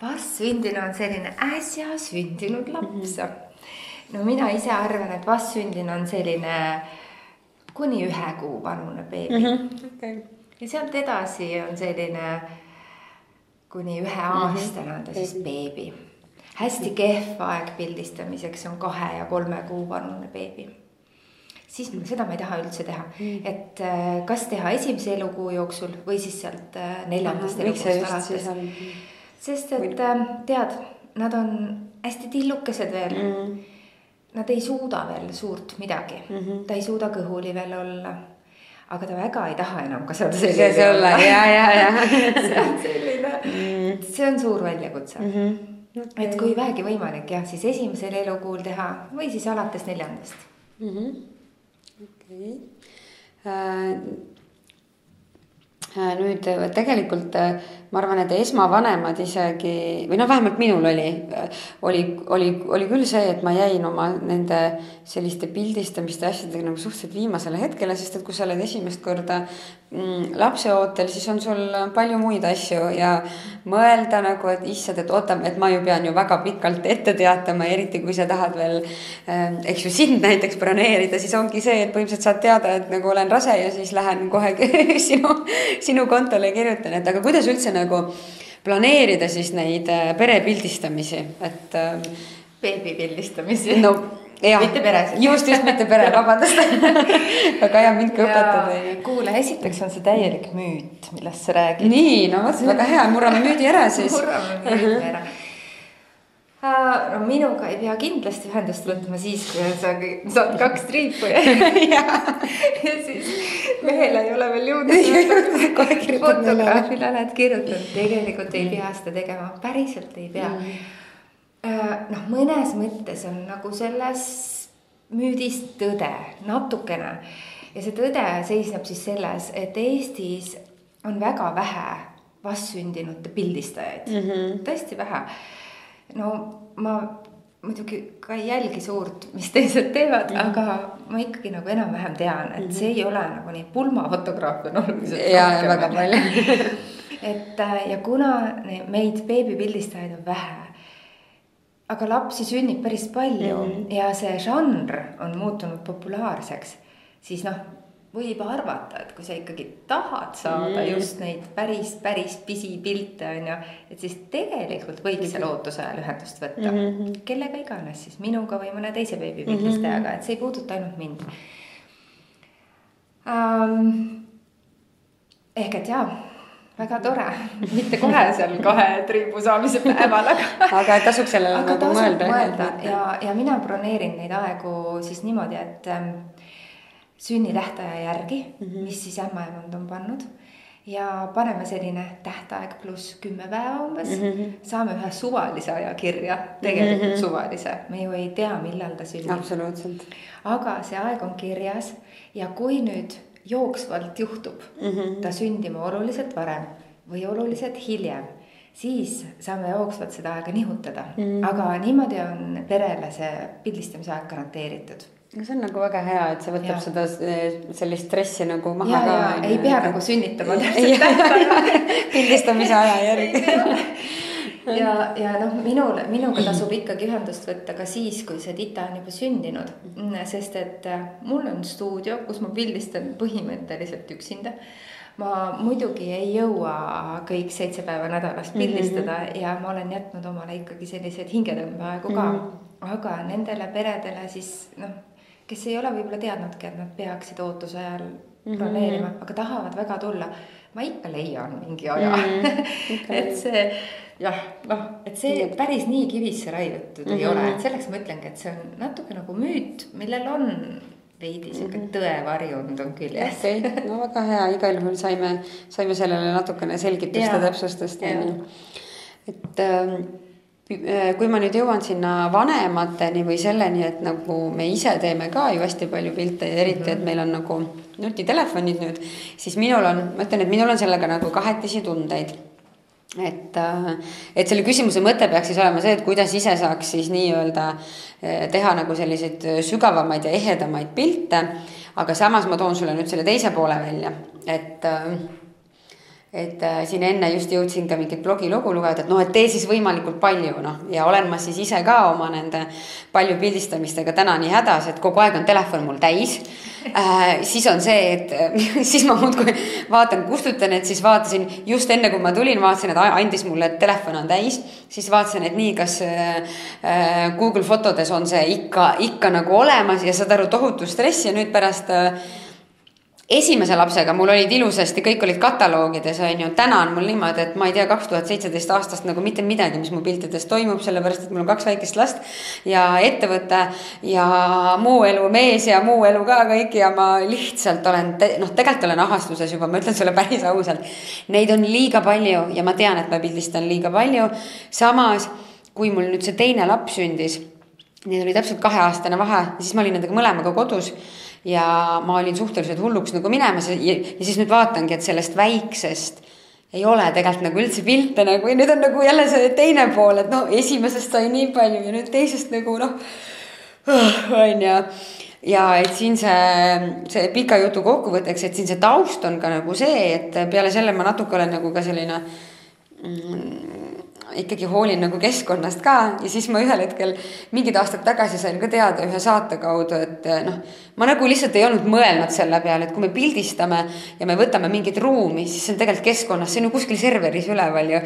vastsündinu on selline äsja sündinud laps mm. -hmm. no mina ise arvan, et vastsündinu on selline kuni ühe kuu vanune beebi mm. -hmm. Okay. ja sealt edasi on selline kuni üheaastane on ta siis beebi. hästi kehv aeg pildistamiseks on kahe ja kolme kuu vanune beebi. siis seda ma ei taha üldse teha, et äh, kas teha esimese elukuu jooksul või siis sealt äh, neljandast elukuust alates. sest et äh, tead, nad on hästi tillukesed veel. Mm. Nad ei suuda veel suurt midagi. Mm, -hmm. ta ei suuda kõhuli veel olla. Aga ta väga ei taha enam ka seda selline olla, ja, ja, ja mm., see on suur väljakutse mm. -hmm. Okay. et kui vähegi võimalik jah, siis esimesel elukuul teha või siis alates neljandast mm. -hmm. okei okay. äh,. äh nüüd tegelikult äh, ma arvan, et esmavanemad isegi või noh, vähemalt minul oli, oli, oli, oli küll see, et ma jäin oma nende selliste pildistamiste asjadega nagu suhteliselt viimasele hetkele, sest et kui sa oled esimest korda mm, lapseootel, siis on sul palju muid asju ja mõelda nagu, et issand, et oota, et ma ju pean ju väga pikalt ette teatama, eriti kui sa tahad veel äh,, eks ju sind näiteks broneerida, siis ongi see, et põhimõtteliselt saad teada, et nagu olen rase ja siis lähen kohe sinu, sinu kontole kirjutan, et aga kuidas üldse nagu planeerida siis neid äh, perepildistamisi, et. Ähm, beebipildistamisi. no jah, mitte peresid. just, just mitte pere, vabandust väga hea mind ka õpetada. kuule, esiteks on see täielik müüt, millest sa räägid. nii, no vot, väga hea, murrame müüdi ära siis murrame müüdi ära no minuga ei pea kindlasti ühendust võtma siis, kui sa saad kaks triipu ja, ja siis mehele ei ole veel jõudnud. fotograafile oled kirjutanud, tegelikult ei pea seda tegema, päriselt ei pea. Mm.. Äh, noh, mõnes mõttes on nagu selles müüdis tõde natukene. Ja see tõde seisneb siis selles, et Eestis on väga vähe vastsündinute pildistajaid. Mm, -hmm. tõesti vähe. No ma muidugi ka ei jälgi suurt, mis teised teevad mm, -hmm. aga ma ikkagi nagu enam-vähem tean, et -hmm. see ei ole nagu nii pulmafotograafe on oluliselt. ja, ja väga palju et äh, ja kuna meid beebipildistajaid on vähe, aga lapsi sünnib päris palju mm -hmm. ja see žanr on muutunud populaarseks, siis noh võib arvata, et kui sa ikkagi tahad saada mm. just neid päris, päris pisipilte on ju, et siis tegelikult võiks seal ootuse ajal ühendust võtta mm. -hmm. kellega iganes siis, minuga või mõne teise beebipildistajaga mm, -hmm. et see ei puuduta ainult mind um,. ehk et jaa väga tore, mitte kohe seal kahe triibu saamise päeval, aga. aga tasub sellele nagu mõelda. mõelda ja, ja mina broneerin neid aegu siis niimoodi, et ähm, sünnitähtaja järgi mm, -hmm. mis siis ämmaemand on pannud. ja paneme selline tähtaeg pluss kümme päeva umbes mm, -hmm. saame ühe suvalise aja kirja, tegelikult mm -hmm. suvalise, me ju ei tea, millal ta sünnib. absoluutselt. aga see aeg on kirjas ja kui nüüd jooksvalt juhtub mm -hmm. ta sündima oluliselt varem või oluliselt hiljem siis saame jooksvalt seda aega nihutada mm, -hmm. aga niimoodi on perele see pildistamise aeg garanteeritud no see on nagu väga hea, et see võtab ja. seda sellist stressi nagu maha ja, ka. ei pea nagu sünnitama täpselt tähtaja pildistamise aja järgi ja, ja noh, minul, minuga tasub ikkagi ühendust võtta ka siis, kui see tita on juba sündinud. sest et äh, mul on stuudio, kus ma pildistan põhimõtteliselt üksinda. ma muidugi ei jõua kõik seitse päeva nädalas pildistada mm -hmm. ja ma olen jätnud omale ikkagi selliseid hingetõmbeaegu ka mm. -hmm. aga nendele peredele siis noh kes ei ole võib-olla teadnudki, et nad peaksid ootuse ajal mm, -hmm. aga tahavad väga tulla. ma ikka leian mingi aja mm,. Okay. et see jah, noh, et see päris nii kivisse raiutud mm -hmm. ei ole, et selleks ma ütlengi, et see on natuke nagu müüt, millel on veidi sihuke mm -hmm. tõevarjund on küljes. okei no väga hea, igal juhul saime, saime sellele natukene selgitust ja täpsustust, on ju. et ähm, äh, kui ma nüüd jõuan sinna vanemateni või selleni, et nagu me ise teeme ka ju hästi palju pilte ja eriti et meil on nagu nutitelefonid nüüd, siis minul on, ma ütlen, et minul on sellega nagu kahetisi tundeid. Et, äh, et selle küsimuse mõte peaks siis olema see, et kuidas ise saaks siis nii-öelda äh, teha nagu selliseid sügavamaid ja ehedamaid pilte. aga samas ma toon sulle nüüd selle teise poole välja, et äh, et äh, siin enne just jõudsin ka mingit blogilugu lugeda, et noh, et tee siis võimalikult palju, noh, ja olen ma siis ise ka oma nende palju pildistamistega täna nii hädas, et kogu aeg on telefon mul täis äh,. siis on see, et siis ma muudkui vaatan, kustutan, et siis vaatasin just enne, kui ma tulin, vaatasin, et andis mulle, et telefon on täis. siis vaatasin, et nii, kas äh, Google fotodes on see ikka, ikka nagu olemas ja saad aru, tohutu stress ja nüüd pärast äh, esimese lapsega mul olid ilusasti, kõik olid kataloogides, on ju. täna on mul niimoodi, et ma ei tea kaks tuhat seitseteist aastast nagu mitte midagi, mis mu piltides toimub, sellepärast et mul on kaks väikest last ja ettevõte ja muu elu, mees ja muu elu ka kõik ja ma lihtsalt olen te, noh, tegelikult olen ahastuses juba, ma ütlen sulle päris ausalt. Neid on liiga palju ja ma tean, et ma pildistan liiga palju. samas, kui mul nüüd see teine laps sündis, neil oli täpselt kaheaastane vahe, siis ma olin nendega mõlemaga kodus ja ma olin suhteliselt hulluks nagu minemas ja, ja siis nüüd vaatangi, et sellest väiksest ei ole tegelikult nagu üldse pilte nagu ja nüüd on nagu jälle see teine pool, et noh, esimesest sai nii palju ja nüüd teisest nagu noh, on ju. Ja et siin see, see pika jutu kokkuvõtteks, et siin see taust on ka nagu see, et peale selle ma natuke olen nagu ka selline mm, ikkagi hoolin nagu keskkonnast ka ja siis ma ühel hetkel mingid aastad tagasi sain ka teada ühe saate kaudu, et eh, noh, ma nagu lihtsalt ei olnud mõelnud selle peale, et kui me pildistame ja me võtame mingit ruumi, siis see on tegelikult keskkonnas, see on ju kuskil serveris üleval ju.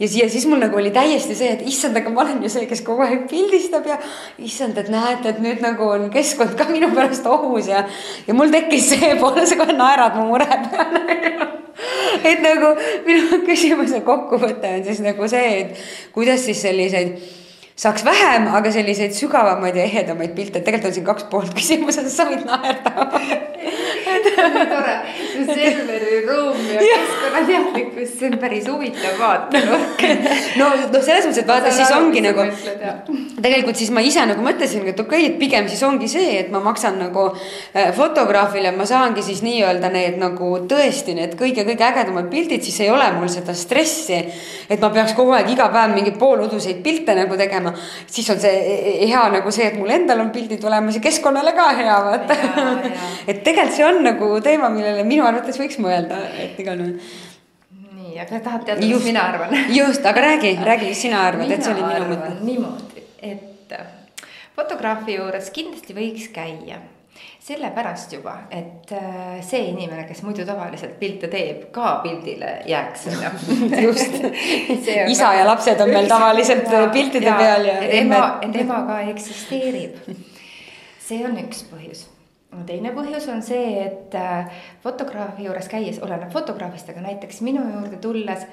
ja siia siis mul nagu oli täiesti see, et issand, aga ma olen ju see, kes kogu aeg pildistab ja issand, et näete, et nüüd nagu on keskkond ka minu pärast ohus ja, ja mul tekkis see poole, sa kohe naerad mu mure peale et nagu minu küsimuse kokkuvõte on siis nagu see, et kuidas siis selliseid saaks vähem, aga selliseid sügavamaid ja ehedamaid pilte, tegelikult on siin kaks poolt küsimuses, sa võid naerda nii tore, see serveri ruum ja keskkonnateadlikkus, see on päris huvitav vaatenurk no, noh, selles mõttes, et vaata, siis ongi nagu, tegelikult siis ma ise nagu mõtlesin, et okei okay,, et pigem siis ongi see, et ma maksan nagu äh, fotograafile, ma saangi siis nii-öelda need nagu tõesti need kõige-kõige ägedamad pildid, siis ei ole mul seda stressi. et ma peaks kogu aeg iga päev mingeid pooluduseid pilte nagu tegema tegema, siis on see e-, e-, hea nagu see, et mul endal on pildid olemas ja keskkonnale ka hea vaata. et tegelikult see on nagu teema, millele minu arvates võiks mõelda, et igal juhul nii, aga tahad teada, mis mina arvan? just, aga räägi, räägi, mis sina arvad, et see oli minu mõte. niimoodi, et fotograafi juures kindlasti võiks käia sellepärast juba, et äh, see inimene, kes muidu tavaliselt pilte teeb, ka pildile jääks, ju. just isa ja lapsed on meil tavaliselt ja, piltide ja, peal ja. ema, et ema ka eksisteerib. see on üks põhjus teine põhjus on see, et äh, fotograafi juures käies, oleneb fotograafist, aga näiteks minu juurde tulles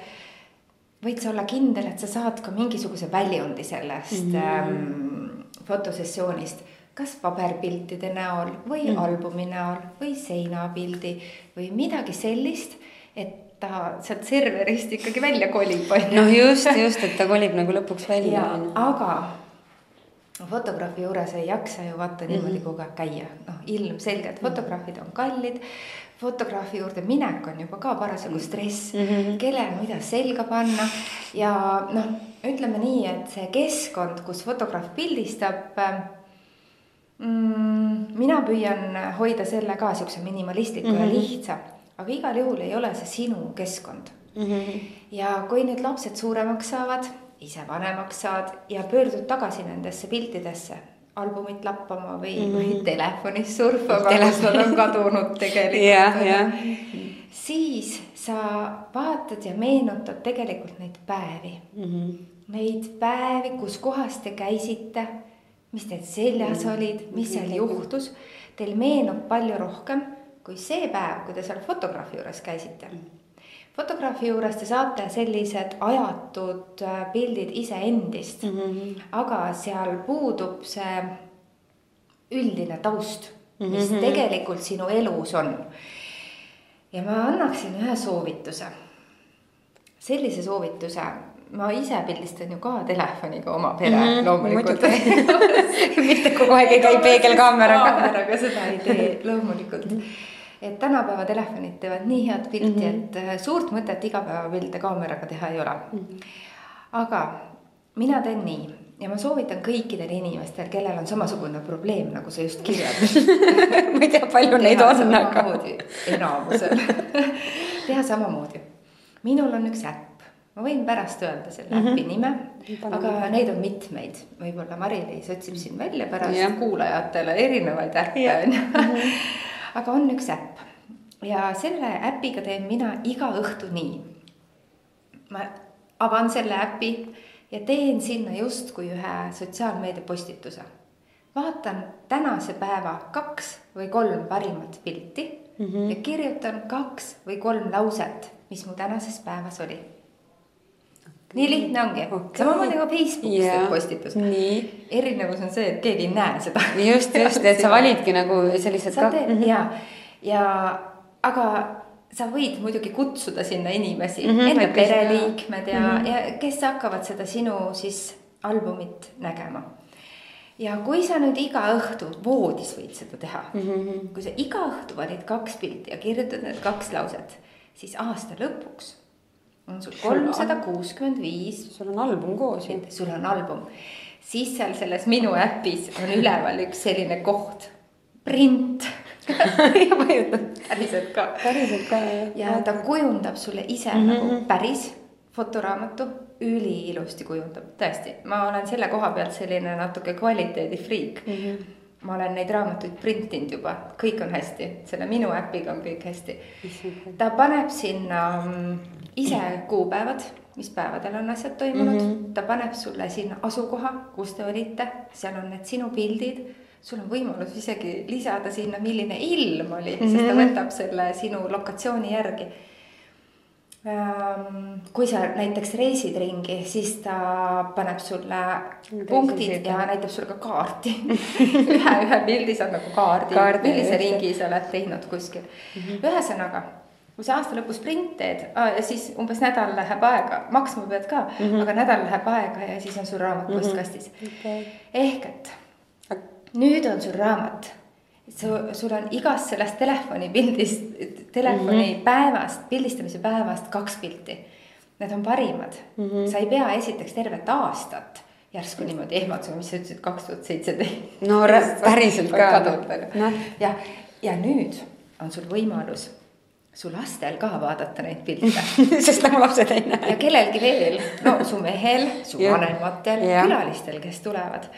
võid sa olla kindel, et sa saad ka mingisuguse väljundi sellest mm ähm, fotosessioonist kas paberpiltide näol või mm. albumi näol või seinapildi või midagi sellist, et ta sealt serverist ikkagi välja kolib. noh, just, just, et ta kolib nagu lõpuks välja. aga fotograafi juures ei jaksa ju vaata niimoodi mm -hmm. kogu aeg käia, noh ilmselgelt fotograafid on kallid. fotograafi juurde minek on juba ka parasjagu stress mm, -hmm. kellel mida selga panna ja noh, ütleme nii, et see keskkond, kus fotograaf pildistab mm,? mina püüan hoida selle ka siukse minimalistliku mm -hmm. ja mhm. lihtsa, aga igal juhul ei ole see sinu keskkond mm. -hmm. ja kui nüüd lapsed suuremaks saavad, ise vanemaks saad ja pöördud tagasi nendesse piltidesse albumit lappama või mm, -hmm. või telefonis surfama, kus nad on kadunud tegelikult yeah,. Yeah. siis sa vaatad ja meenutad tegelikult neid päevi mm. -hmm. Neid päevi, kus kohas te käisite mis teil seljas mm. olid, mis seal juhtus. Teil meenub palju rohkem kui see päev, kui te seal fotograafi juures käisite. fotograafi juures te saate sellised ajatud äh, pildid iseendist mm, -hmm. aga seal puudub see üldine taust, mis mm -hmm. tegelikult sinu elus on. ja ma annaksin ühe soovituse. sellise soovituse, ma ise pildistan ju ka telefoniga oma pere mm -hmm, loomulikult mitte kogu aeg ei käi peegelkaameraga. kaameraga seda ei tee loomulikult mm. -hmm et tänapäeva telefonid teevad nii head pilti mm, -hmm. et äh, suurt mõtet igapäevapilte kaameraga teha ei ole mm. -hmm. aga mina teen nii ja ma soovitan kõikidel inimestel, kellel on samasugune probleem, nagu sa just kirjeldasid ma ei tea, palju neid on, aga. enamusel teha samamoodi. minul on üks äpp, ma võin pärast öelda selle mm -hmm. äpi nime, aga neid on mitmeid, võib-olla Mari-Liis otsib siin välja pärast ja. kuulajatele erinevaid äppe on ju mhm aga on üks äpp ja selle äpiga teen mina iga õhtu nii. ma avan selle äpi ja teen sinna justkui ühe sotsiaalmeedia postituse. vaatan tänase päeva kaks või kolm parimat pilti mm -hmm. ja kirjutan kaks või kolm lauset, mis mu tänases päevas oli nii lihtne ongi okay., samamoodi nagu Facebookis yeah. teed postituse. erinevus on see, et keegi ei näe seda. just, just, et sa validki nagu sellised. sa teed mm -hmm. ja, ja aga sa võid muidugi kutsuda sinna inimesi mm, -hmm, enda pereliikmed ja mm, -hmm. ja kes hakkavad seda sinu siis albumit nägema. ja kui sa nüüd iga õhtu voodis võid seda teha mm, -hmm. kui sa iga õhtu valid kaks pilti ja kirjutad need kaks lauset, siis aasta lõpuks on sul kolmsada kuuskümmend viis. sul on album koos ju. sul on album, siis seal selles minu äpis on üleval üks selline koht, print päriselt ka. päriselt ka jah. ja ta kujundab sulle ise mm -hmm. nagu päris fotoraamatu, üliilusti kujundab, tõesti, ma olen selle koha pealt selline natuke kvaliteedifriik mm. -hmm ma olen neid raamatuid printinud juba, kõik on hästi, selle minu äpiga on kõik hästi. ta paneb sinna mm, ise kuupäevad, mis päevadel on asjad toimunud mm, -hmm. ta paneb sulle sinna asukoha, kus te olite, seal on need sinu pildid. sul on võimalus isegi lisada sinna, milline ilm oli mm, -hmm. sest ta mhm. võtab selle sinu lokatsiooni järgi kui sa näiteks reisid ringi, siis ta paneb sulle punktid ja näitab sulle ka kaarti ühe, ühe pildi saab nagu kaardi, kaardi, millise ringi sa oled teinud kuskil mm. -hmm. ühesõnaga kui sa aasta lõpus sprint teed, siis umbes nädal läheb aega, maksma pead ka mm, -hmm. aga nädal läheb aega ja siis on sul raamat mm -hmm. postkastis okay.. ehk et nüüd on sul raamat. Su, sul on igast sellest telefonipildist, telefoni mm -hmm. päevast, pildistamise päevast kaks pilti. Need on parimad mm, -hmm. sa ei pea esiteks tervet aastat järsku niimoodi ehmatusega, mis sa ütlesid, kaks tuhat seitseteist. no päriselt ka. noh, ja, ja nüüd on sul võimalus su lastel ka vaadata neid pilte sest nagu lapsed ei näe. ja kellelgi veel, no su mehel, su vanematel, külalistel, kes tulevad.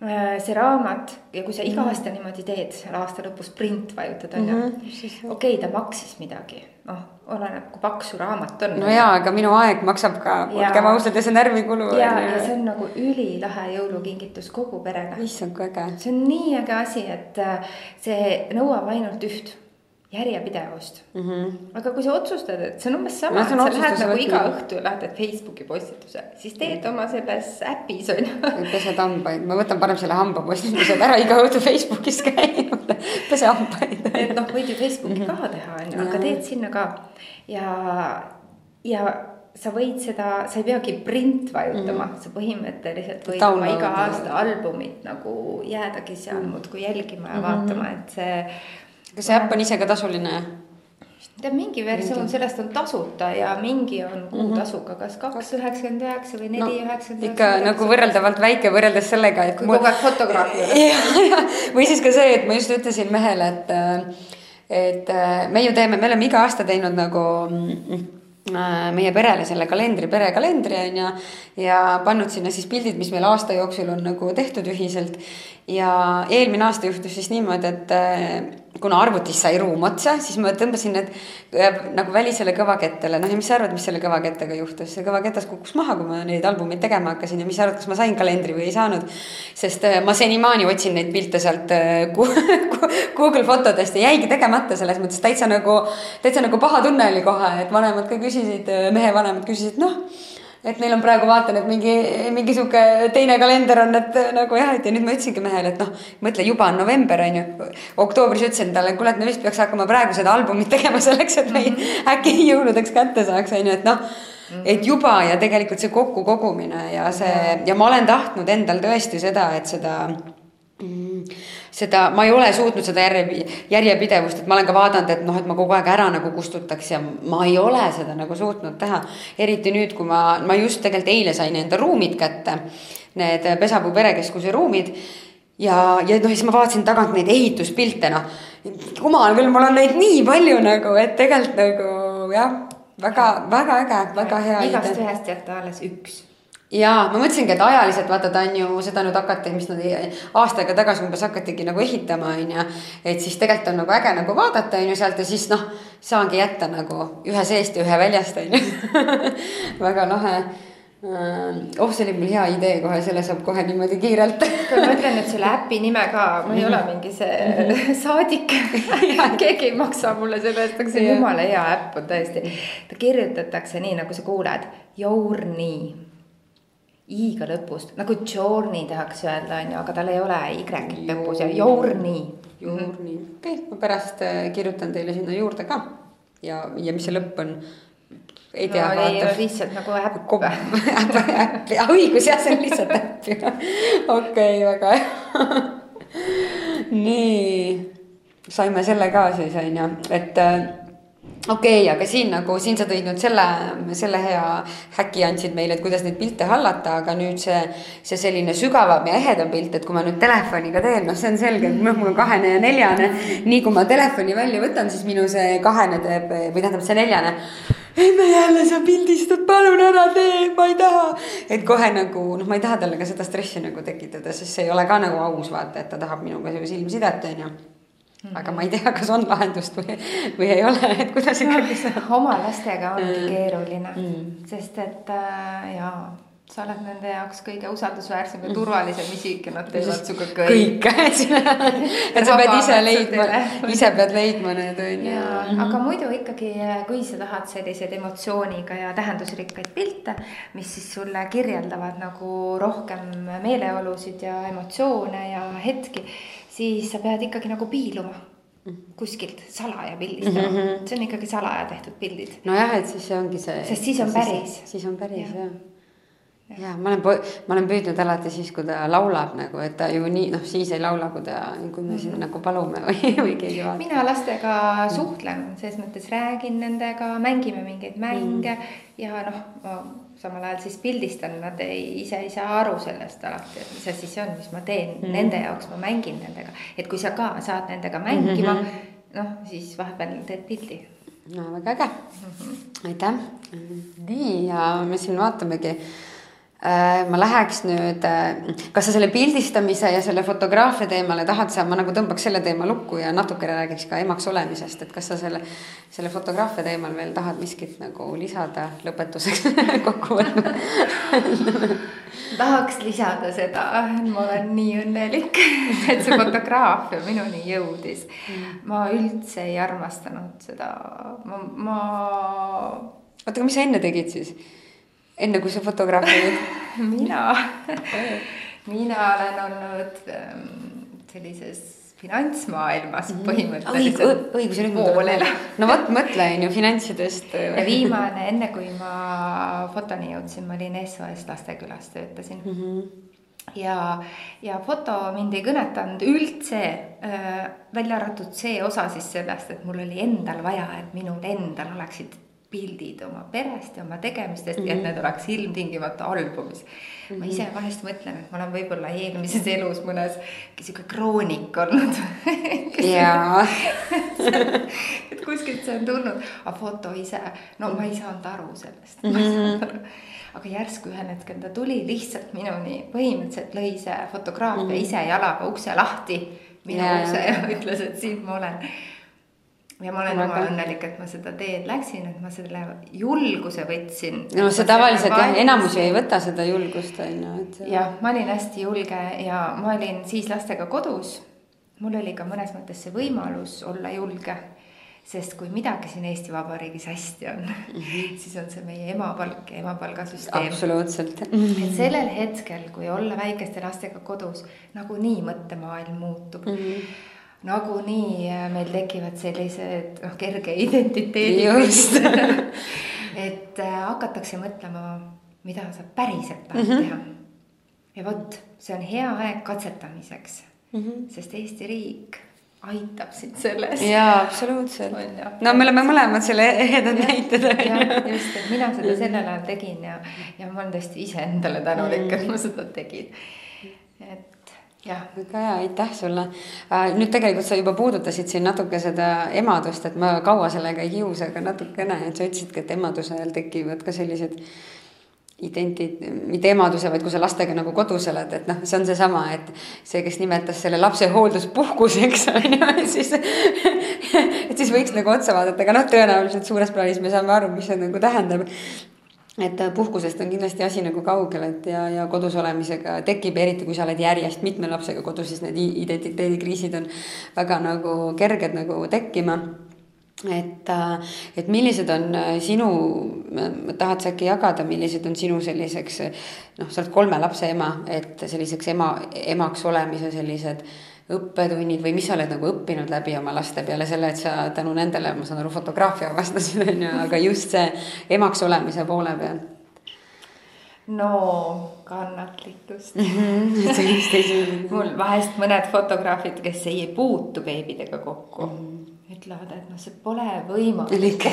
Äh, see raamat ja kui sa iga aasta niimoodi teed, aasta lõpus print vajutad on ju, mhm, okei, ta maksis midagi, noh, oleneb, kui paks su raamat on. no jaa, aga minu aeg maksab ka, olgem ausad ja see närvikulu. ja, ja see on nagu ülilahe jõulukingitus kogu perele. issand, kui äge. see on nii äge asi, et äh, see nõuab ainult üht järjepidevust mm. -hmm. aga kui sa otsustad, et see on umbes sama, et sa lähed nagu iga õhtu lähed Facebooki postituse, siis teed oma selles äpis on ju. pesed hambaid, ma võtan parem selle hambapostitused ära iga õhtu Facebookis käinud, pese hambaid. et noh, võid ju Facebooki mm -hmm. ka teha on ju, aga teed sinna ka ja, ja sa võid seda, sa ei peagi print vajutama mm, -hmm. sa põhimõtteliselt võid Download oma iga aasta albumit nagu jäädagi seal -hmm. muudkui jälgima ja mm -hmm. vaatama, et see kas see äpp on ise ka tasuline? tead, mingi versioon mingi. sellest on tasuta ja mingi on kuutasuga, kas kaks üheksakümmend üheksa või neli üheksakümmend üheksa. ikka nagu võrreldavalt väike võrreldes sellega, et. kui kogu aeg fotograaf juures. või siis ka see, et ma just ütlesin mehele, et, et me ju teeme, me oleme iga aasta teinud nagu Äh, meie perele selle kalendri, perekalendri on ju. ja pannud sinna siis pildid, mis meil aasta jooksul on nagu tehtud ühiselt. ja eelmine aasta juhtus siis niimoodi, et äh, kuna arvutis sai ruum otsa, siis ma tõmbasin need äh, nagu välisele kõvakettele, noh ja mis sa arvad, mis selle kõvakettega juhtus, see kõvaketas kukkus maha, kui ma neid albumeid tegema hakkasin. Ja mis sa arvad, kas ma sain kalendri või ei saanud. sest äh, ma senimaani otsin neid pilte sealt äh, Google fotodest ja jäigi tegemata selles mõttes. Täitsa nagu, täitsa nagu paha tunne oli kohe, et vanemad ka küsisid, mehe vanemad küsisid, noh et neil on praegu vaatan, et mingi, mingi sihuke teine kalender on, et nagu jah, et ja nüüd ma ütlesingi mehele, et noh, mõtle, juba on november on ju. oktoobris ütlesin talle, kuule, et me vist peaks hakkama praegu seda albumit tegema selleks, et me äkki jõuludeks kätte saaks, on ju, et noh et juba ja tegelikult see kokkukogumine ja see ja ma olen tahtnud endal tõesti seda, et seda mm, seda, ma ei ole suutnud seda järje, järjepidevust, et ma olen ka vaadanud, et noh, et ma kogu aeg ära nagu kustutaks ja ma ei ole seda nagu suutnud teha. eriti nüüd, kui ma, ma just tegelikult eile sain enda ruumid kätte, need Pesapuu perekeskuse ruumid ja, ja noh, siis ma vaatasin tagant neid ehituspilte, noh. jumal küll, mul on neid nii palju nagu, et tegelikult nagu jah, väga, väga äge, väga hea. igast ühest jätta alles üks ja ma mõtlesingi, et ajaliselt vaata, ta on ju seda nüüd hakati, mis nad aasta aega tagasi umbes hakatigi nagu ehitama, on ju. et siis tegelikult on nagu äge nagu vaadata, on ju sealt ja siis noh, saangi jätta nagu ühe seest ja ühe väljast, on ju. väga lahe oh, see oli mul hea idee kohe, selle saab kohe niimoodi kiirelt ma ütlen nüüd selle äpi nime ka, ma ei ole mingi see mhm. saadik keegi ei maksa mulle selle eest, aga see jumala hea äpp on tõesti. ta kirjutatakse nii, nagu sa kuuled, Journey i-ga lõpust, nagu journey tahaks öelda, on ju, aga tal ei ole y-t lõpus ja journey. Journey, okei okay,, ma pärast äh, kirjutan teile sinna juurde ka ja, ja mis see lõpp on ei tea no,. ole lihtsalt nagu äpp. äpp, õigus jah, see on lihtsalt äpp ju. okei, väga hea. nii, saime selle ka siis on ju, et äh, okei okay,, aga siin nagu, siin sa tõid nüüd selle, selle hea häki andsid meile, et kuidas neid pilte hallata, aga nüüd see, see selline sügavam ja ehedam pilt, et kui ma nüüd telefoniga teen, noh, see on selge, noh, mul on kahene ja neljane. nii kui ma telefoni välja võtan, siis minu see kahene teeb või tähendab see neljane. emme jälle sa pildistad, palun ära tee, ma ei taha. et kohe nagu noh, ma ei taha talle ka seda stressi nagu tekitada, sest see ei ole ka nagu aus vaata, et ta tahab minuga silmsidet, on ju Mm -hmm. aga ma ei tea, kas on lahendust või, või ei ole, et kuidas ikkagi see. oma lastega ongi mm. keeruline mm., sest et äh, jaa, sa oled nende jaoks kõige usaldusväärsem ja turvalisem isik ja nad teevad sinuga kõik. kõik, et sa pead ise leidma, ise pead leidma need on ju. Mhm. aga muidu ikkagi, kui sa tahad selliseid emotsiooniga ja tähendusrikkaid pilte, mis siis sulle kirjeldavad nagu rohkem meeleolusid ja emotsioone ja hetki siis sa pead ikkagi nagu piiluma kuskilt salaja pildistama mm, -hmm. see on ikkagi salaja tehtud pildid. nojah, et siis see ongi see. sest siis on päris. siis on päris jah ja ja ma olen, ma olen püüdnud alati siis, kui ta laulab nagu, et ta ju nii noh, siis ei laula, kui ta, kui me siin -hmm. nagu palume või, või keegi vaatab. mina lastega suhtlen, selles mõttes räägin nendega, mängime mingeid mänge mm ja noh, samal ajal siis pildistan, nad ei, ise ei saa aru sellest alati, et mis asi see on, mis ma teen mm -hmm. nende jaoks, ma mängin nendega. et kui sa ka saad nendega mängima mm, -hmm. noh, siis vahepeal teed pildi. no väga äge mm, -hmm. aitäh. nii ja me siin vaatamegi ma läheks nüüd, äh, kas sa selle pildistamise ja selle fotograafia teemale tahad sa, ma nagu tõmbaks selle teema lukku ja natukene räägiks ka emaks olemisest, et kas sa selle, selle fotograafia teemal veel tahad miskit nagu lisada lõpetuseks kokkuvõtma tahaks lisada seda, ma olen nii õnnelik, et see fotograafia minuni jõudis. ma üldse ei armastanud seda, ma, ma. oota, aga mis sa enne tegid siis? Enne kui sa fotograaf olid mina mina olen olnud ähm, sellises finantsmaailmas mhm. põhimõtteliselt Õig. õigus, nüüd ma tulen. no vot, mõtle on ju finantsidest. ja viimane, enne kui ma fotoni jõudsin, ma olin SOS Lastekülas, töötasin mm. -hmm ja, ja foto mind ei kõnetanud üldse äh,, välja arvatud see osa siis sellest, et mul oli endal vaja, et minul endal oleksid pildid oma perest ja oma tegemistest mm -hmm. ja et mhm. need oleks ilmtingimata albumis mm. -hmm. ma ise vahest mõtlen, et ma olen võib-olla eelmises elus mõnes sihuke kroonik olnud jaa et kuskilt see on tulnud, aga foto ise, no ma ei saanud aru sellest mm. -hmm. aga järsku ühel hetkel ta tuli lihtsalt minuni, põhimõtteliselt lõi see fotograafia mm -hmm. ise jalaga ukse lahti minu ukse ja ütles, et siin ma olen ja ma olen jumala õnnelik, et ma seda teed läksin, et ma selle julguse võtsin. no see tavaliselt jah, enamus ei võta seda julgust on ju, et. jah, ma olin hästi julge ja ma olin siis lastega kodus. mul oli ka mõnes mõttes see võimalus olla julge. sest kui midagi siin Eesti Vabariigis hästi on mm, -hmm. siis on see meie emapalk ja emapalgasüsteem. absoluutselt et sellel hetkel, kui olla väikeste lastega kodus, nagunii mõttemaailm muutub mm. -hmm nagunii äh, meil tekivad sellised noh, kerge identiteedi. et äh, hakatakse mõtlema, mida sa päriselt tahad mm -hmm. teha. ja vot, see on hea aeg katsetamiseks mm, -hmm. sest Eesti riik aitab sind selles. jaa, absoluutselt. no me oleme mõlemad selle ehedad näited. just, et mina seda sellel ajal tegin ja, ja ma olen tõesti iseendale tänulik, et ma seda tegin. Jah, väga hea, aitäh sulle. Äh, nüüd tegelikult sa juba puudutasid siin natuke seda emadust, et ma kaua sellega ei kiusa, aga natukene, et sa ütlesidki, et emaduse ajal tekivad ka sellised identi-, mitte emaduse, vaid kui sa lastega nagu kodus oled, et noh, see on seesama, et see, kes nimetas selle lapse hoolduspuhkuseks on ju, et siis, et siis võiks nagu otsa vaadata, aga noh, tõenäoliselt suures plaanis me saame aru, mis see nagu tähendab et äh, puhkusest on kindlasti asi nagu kaugel, et ja, ja kodus olemisega tekib, eriti kui sa oled järjest mitme lapsega kodus, siis need identiteedikriisid on väga nagu kerged nagu tekkima. Et, äh, et millised on äh, sinu, tahad sa äkki jagada, millised on sinu selliseks noh, sa oled kolme lapse ema, et selliseks ema, emaks olemise sellised õppetunnid või mis sa oled nagu õppinud läbi oma laste peale selle, et sa tänu nendele, ma saan aru, fotograafia avastasid, on ju, aga just see emaks olemise poole peal no kannatlikkust. -hmm. mul vahest mõned fotograafid, kes ei puutu beebidega kokku mm, -hmm. ütlevad, et noh, see pole võimalik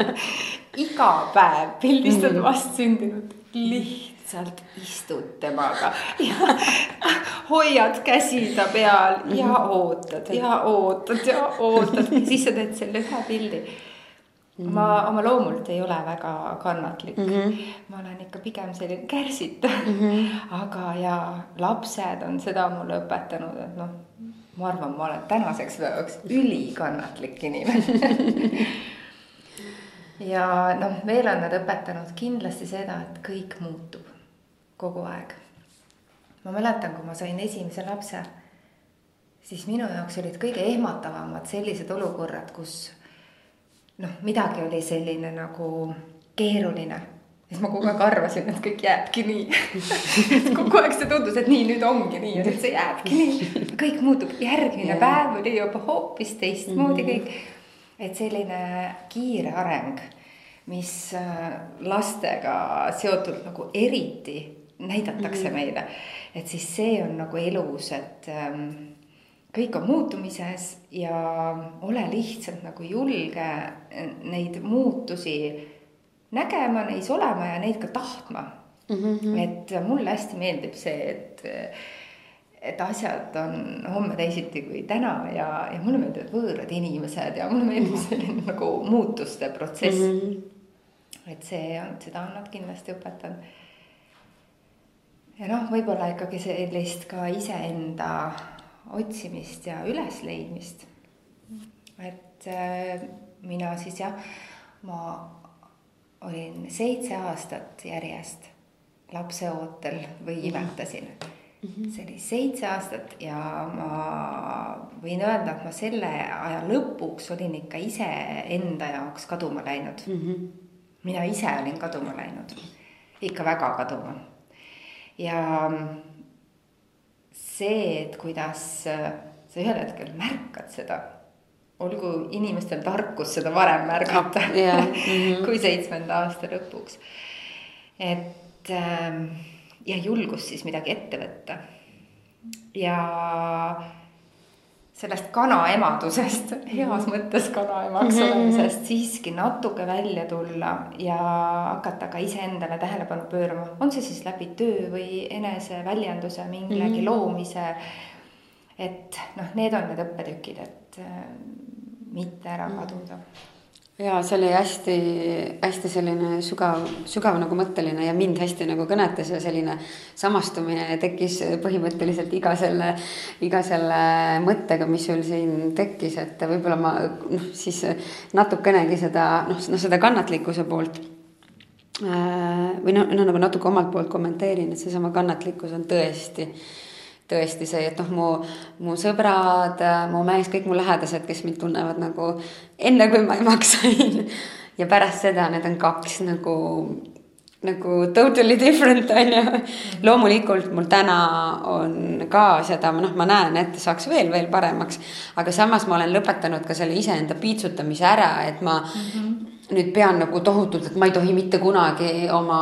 iga päev pildistad mm -hmm. vastsündinud lihtsalt lihtsalt istud temaga ja hoiad käsi ta peal ja mhm. ootad ja ootad ja ootad, siis sa teed selle ühe pildi Mm -hmm. ma oma loomult ei ole väga kannatlik mm. -hmm. ma olen ikka pigem selline kärsitav mm. -hmm. aga, ja lapsed on seda mulle õpetanud, et noh, ma arvan, ma olen tänaseks päevaks ülikannatlik inimene ja noh, veel on nad õpetanud kindlasti seda, et kõik muutub kogu aeg. ma mäletan, kui ma sain esimese lapse, siis minu jaoks olid kõige ehmatavamad sellised olukorrad, kus noh, midagi oli selline nagu keeruline siis ma kogu aeg arvasin, et kõik jääbki nii kogu aeg see tundus, et nii, nüüd ongi nii ja nüüd see jääbki nii. kõik muutub, järgmine yeah. päev oli juba hoopis teistmoodi mm -hmm. kõik. et selline kiire areng, mis äh, lastega seotult nagu eriti näidatakse mm -hmm. meile. et siis see on nagu elus, et ähm, kõik on muutumises ja ole lihtsalt nagu julge neid muutusi nägema, neis olema ja neid ka tahtma mm. -hmm. et mulle hästi meeldib see, et, et asjad on homme teisiti kui täna ja, ja mulle meeldivad võõrad inimesed ja mulle meeldib selline nagu muutuste protsess mm. -hmm. et see on, seda on nad kindlasti õpetanud ja noh, võib-olla ikkagi sellist ka iseenda otsimist ja ülesleidmist. et äh, mina siis jah, ma olin seitse aastat järjest lapseootel või imetasin mm. -hmm. see oli seitse aastat ja ma võin öelda, et ma selle aja lõpuks olin ikka iseenda jaoks kaduma läinud mm. -hmm. mina ise olin kaduma läinud, ikka väga kaduma ja see, et kuidas sa ühel hetkel märkad seda, olgu inimestel tarkus seda varem märgata yeah. mm -hmm. kui seitsmenda aasta lõpuks. et ähm, ja julgus siis midagi ette võtta ja sellest kanaemadusest, heas mõttes kanaemaks mm -hmm. olemisest siiski natuke välja tulla ja hakata ka iseendale tähelepanu pöörama, on see siis läbi töö või eneseväljenduse, millegi mm -hmm. loomise. et noh, need on need õppetükid, et äh, mitte ära mhm. kaduda ja see oli hästi-hästi selline sügav, sügav nagu mõtteline ja mind hästi nagu kõnetas ja selline samastumine tekkis põhimõtteliselt iga selle, iga selle mõttega, mis sul siin tekkis, et võib-olla ma noh, siis natukenegi seda noh, noh seda kannatlikkuse poolt äh, või noh, no nagu natuke omalt poolt kommenteerin, et seesama kannatlikkus on tõesti tõesti see, et noh, mu, mu sõbrad, mu mees, kõik mu lähedased, kes mind tunnevad nagu enne, kui ma emaks sain ja pärast seda, need on kaks nagu, nagu totally different on ju. loomulikult mul täna on ka seda, noh, ma näen, et saaks veel, veel paremaks, aga samas ma olen lõpetanud ka selle iseenda piitsutamise ära, et ma mm. -hmm nüüd pean nagu tohutult, et ma ei tohi mitte kunagi oma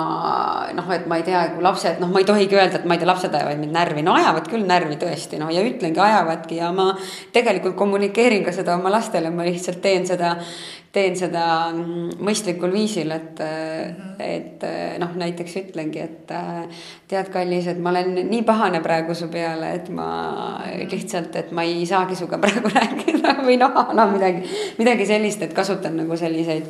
noh, et ma ei tea, kui lapsed, noh, ma ei tohigi öelda, et ma ei tea, lapsed ajavad mind närvi, no ajavad küll närvi tõesti, noh ja ütlengi, ajavadki. Ja ma tegelikult kommunikeerin ka seda oma lastele, ma lihtsalt teen seda, teen seda mõistlikul viisil, et mm, -hmm. et noh, näiteks ütlengi, et tead, kallis, et ma olen nii pahane praegu su peale, et ma lihtsalt, et ma ei saagi sinuga praegu rääkida või noh, no midagi, midagi sellist, et kasutan nagu selliseid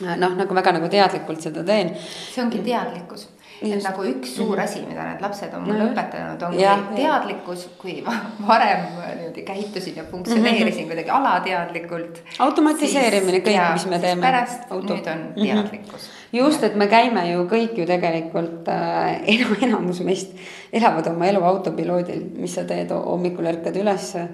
noh, nagu väga nagu teadlikult seda teen. see ongi teadlikkus. Et nagu üks suur mhm. asi, mida need lapsed on mulle õpetanud, ongi ja, teadlikkus, kui ma varem niimoodi käitusin ja funktsioneerisin mm -hmm. kuidagi alateadlikult. automatiseerimine, kõik, mis me teeme. pärast Auto. nüüd on mhm. teadlikkus mm. -hmm. just, et me käime ju kõik ju tegelikult äh,, enamus meist elavad oma elu autopiloodil, mis sa teed, hommikul ärkad ülesse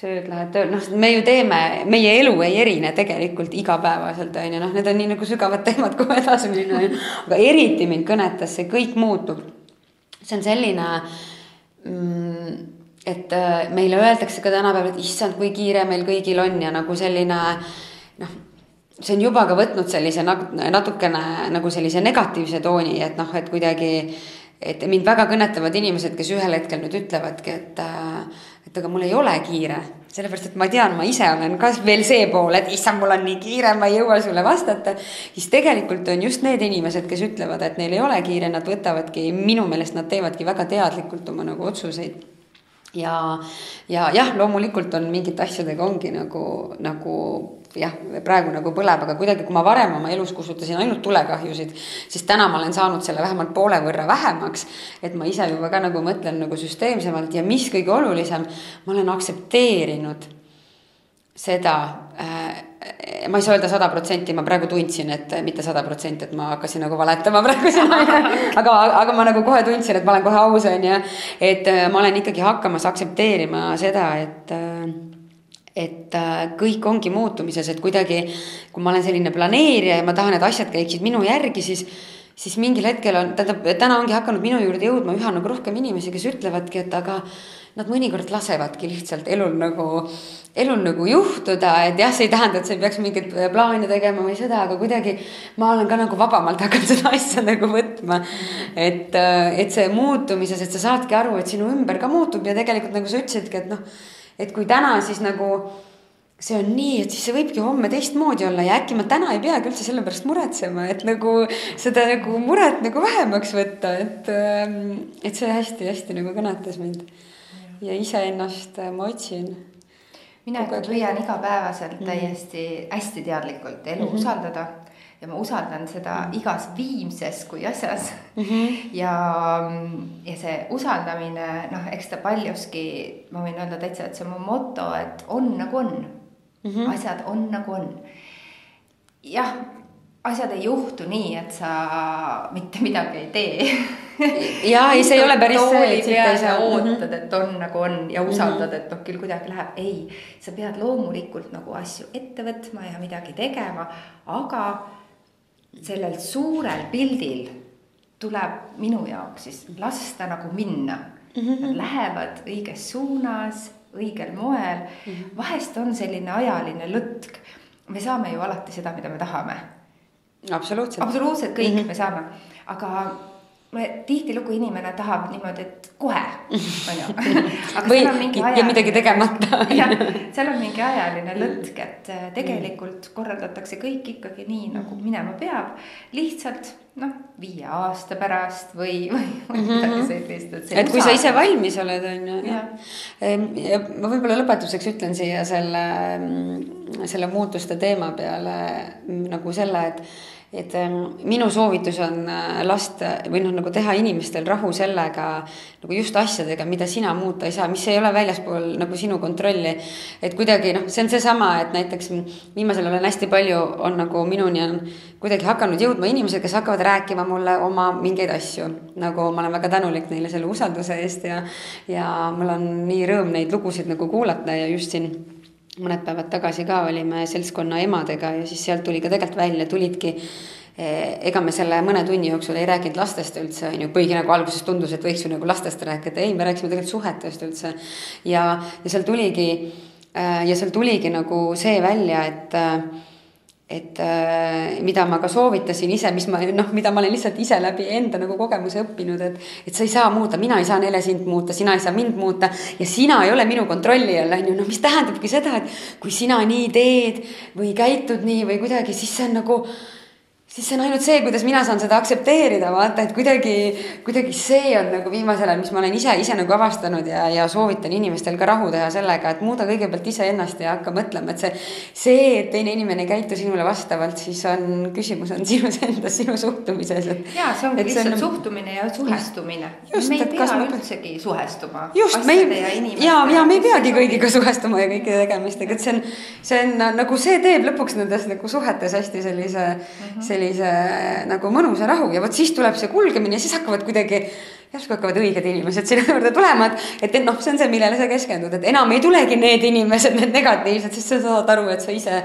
sööd, lähed tööle, noh, me ju teeme, meie elu ei erine tegelikult igapäevaselt on ju, noh, need on nii nagu sügavad teemad, kuhu edasi minna on ju. aga eriti mind kõnetas, see kõik muutub. see on selline mm, et äh, meile öeldakse ka tänapäeval, et issand, kui kiire meil kõigil on ja nagu selline noh, see on juba ka võtnud sellise natukene nagu sellise negatiivse tooni, et noh, et kuidagi, et mind väga kõnetavad inimesed, kes ühel hetkel nüüd ütlevadki, et äh, et aga mul ei ole kiire, sellepärast et ma tean, ma ise olen ka veel see pool, et issand, mul on nii kiire, ma ei jõua sulle vastata. siis tegelikult on just need inimesed, kes ütlevad, et neil ei ole kiire, nad võtavadki, minu meelest nad teevadki väga teadlikult oma nagu otsuseid ja, ja jah, loomulikult on mingite asjadega ongi nagu, nagu jah, praegu nagu põleb, aga kuidagi, kui ma varem oma elus kustutasin ainult tulekahjusid, siis täna ma olen saanud selle vähemalt poole võrra vähemaks. et ma ise juba ka nagu mõtlen nagu süsteemsemalt ja mis kõige olulisem, ma olen aktsepteerinud seda äh, ma ei saa öelda sada protsenti, ma praegu tundsin, et mitte sada protsenti, et ma hakkasin nagu valetama praegu siin aga, aga ma nagu kohe tundsin, et ma olen kohe aus, on ju. et äh, ma olen ikkagi hakkamas aktsepteerima seda, et äh, et äh, kõik ongi muutumises, et kuidagi, kui ma olen selline planeerija ja ma tahan, et asjad käiksid minu järgi, siis siis mingil hetkel on, tähendab, täna ongi hakanud minu juurde jõudma üha nagu rohkem inimesi, kes ütlevadki, et aga nad mõnikord lasevadki lihtsalt elul nagu, elul nagu juhtuda, et jah, see ei tähenda, et sa ei peaks mingeid plaane tegema või seda, aga kuidagi ma olen ka nagu vabamalt hakanud seda asja nagu võtma. et, et see muutumises, et sa saadki aru, et sinu ümber ka muutub ja tegelikult nagu sa ütlesidki, et noh et kui täna siis nagu see on nii, et siis see võibki homme teistmoodi olla ja äkki ma täna ei peagi üldse selle pärast muretsema, et nagu seda nagu muret nagu vähemaks võtta, et, ähm, et see hästi-hästi nagu kõnetas mind. ja iseennast äh, ma otsin. mina ikka püüan igapäevaselt mhm. täiesti hästi teadlikult elu mm -hmm. usaldada ja ma usaldan seda mm. igas viimses kui asjas mm. -hmm. ja, ja see usaldamine, noh, eks ta paljuski, ma võin öelda täitsa, et see on mu moto, et on nagu on mm. -hmm. asjad on nagu on. jah, asjad ei juhtu nii, et sa mitte midagi ei tee ja ei, see ei ole päris see, et siit ei saa. ootad, et on nagu on ja usaldad, et noh, küll kuidagi läheb, ei. sa pead loomulikult nagu asju ette võtma ja midagi tegema, aga sellel suurel pildil tuleb minu jaoks siis lasta nagu minna mm. -hmm. Nad lähevad õiges suunas, õigel moel mm. -hmm. vahest on selline ajaline lõtk. me saame ju alati seda, mida me tahame. absoluutselt. absoluutselt kõik mm -hmm. me saame, aga tihtilugu inimene tahab niimoodi, et kohe, on ju. või, ja midagi tegemata. jah, seal on mingi ajaline lõtk, et äh, tegelikult korraldatakse kõik ikkagi nii, nagu minema peab. lihtsalt noh, viie aasta pärast või, või, või midagi mhm. sellist, et. et kui sa ise valmis oled, on ju. ja ma võib-olla lõpetuseks ütlen siia selle, selle muutuste teema peale nagu selle, et et ähm, minu soovitus on äh, lasta või noh, nagu teha inimestel rahu sellega nagu just asjadega, mida sina muuta ei saa, mis ei ole väljaspool nagu sinu kontrolli. et kuidagi noh, see on seesama, et näiteks viimasel ajal hästi palju on nagu minuni on kuidagi hakanud jõudma inimesed, kes hakkavad rääkima mulle oma mingeid asju. nagu ma olen väga tänulik neile selle usalduse eest ja, ja mul on nii rõõm neid lugusid nagu kuulata ja just siin mõned päevad tagasi ka olime seltskonna emadega ja siis sealt tuli ka tegelikult välja, tulidki eh, ega me selle mõne tunni jooksul ei rääkinud lastest üldse, on ju, kuigi nagu alguses tundus, et võiks ju nagu lastest rääkida, ei, me rääkisime tegelikult suhetest üldse. ja, ja seal tuligi eh, ja seal tuligi nagu see välja, et eh, et äh, mida ma ka soovitasin ise, mis ma noh, mida ma olen lihtsalt ise läbi enda nagu kogemuse õppinud, et et sa ei saa muuta, mina ei saa Nele sind muuta, sina ei saa mind muuta ja sina ei ole minu kontrolli all, on ju, noh, mis tähendabki seda, et kui sina nii teed või käitud nii või kuidagi, siis see on nagu siis see on ainult see, kuidas mina saan seda aktsepteerida, vaata, et kuidagi, kuidagi see on nagu viimasel ajal, mis ma olen ise, ise nagu avastanud ja, ja soovitan inimestel ka rahu teha sellega, et muuda kõigepealt iseennast ja hakka mõtlema, et see, see, et teine inimene ei käitu sinule vastavalt, siis on, küsimus on sinus endas, sinu suhtumises, et. ja see ongi lihtsalt on... suhtumine ja suhestumine. me ei pea ma... üldsegi suhestuma. just, me ei, ja, ja me ei peagi kõigiga suhestuma ja kõikide tegemistega, et see on, see on nagu see teeb lõpuks nendes nagu suhetes hästi sellise mm, -hmm. sellise sellise nagu mõnusa rahu ja vot siis tuleb see kulgemine ja siis hakkavad kuidagi, järsku hakkavad õiged inimesed sinu juurde tulema, et, et noh, see on see, millele sa keskendud, et enam ei tulegi need inimesed, need negatiivsed, sest sa saad aru, et sa ise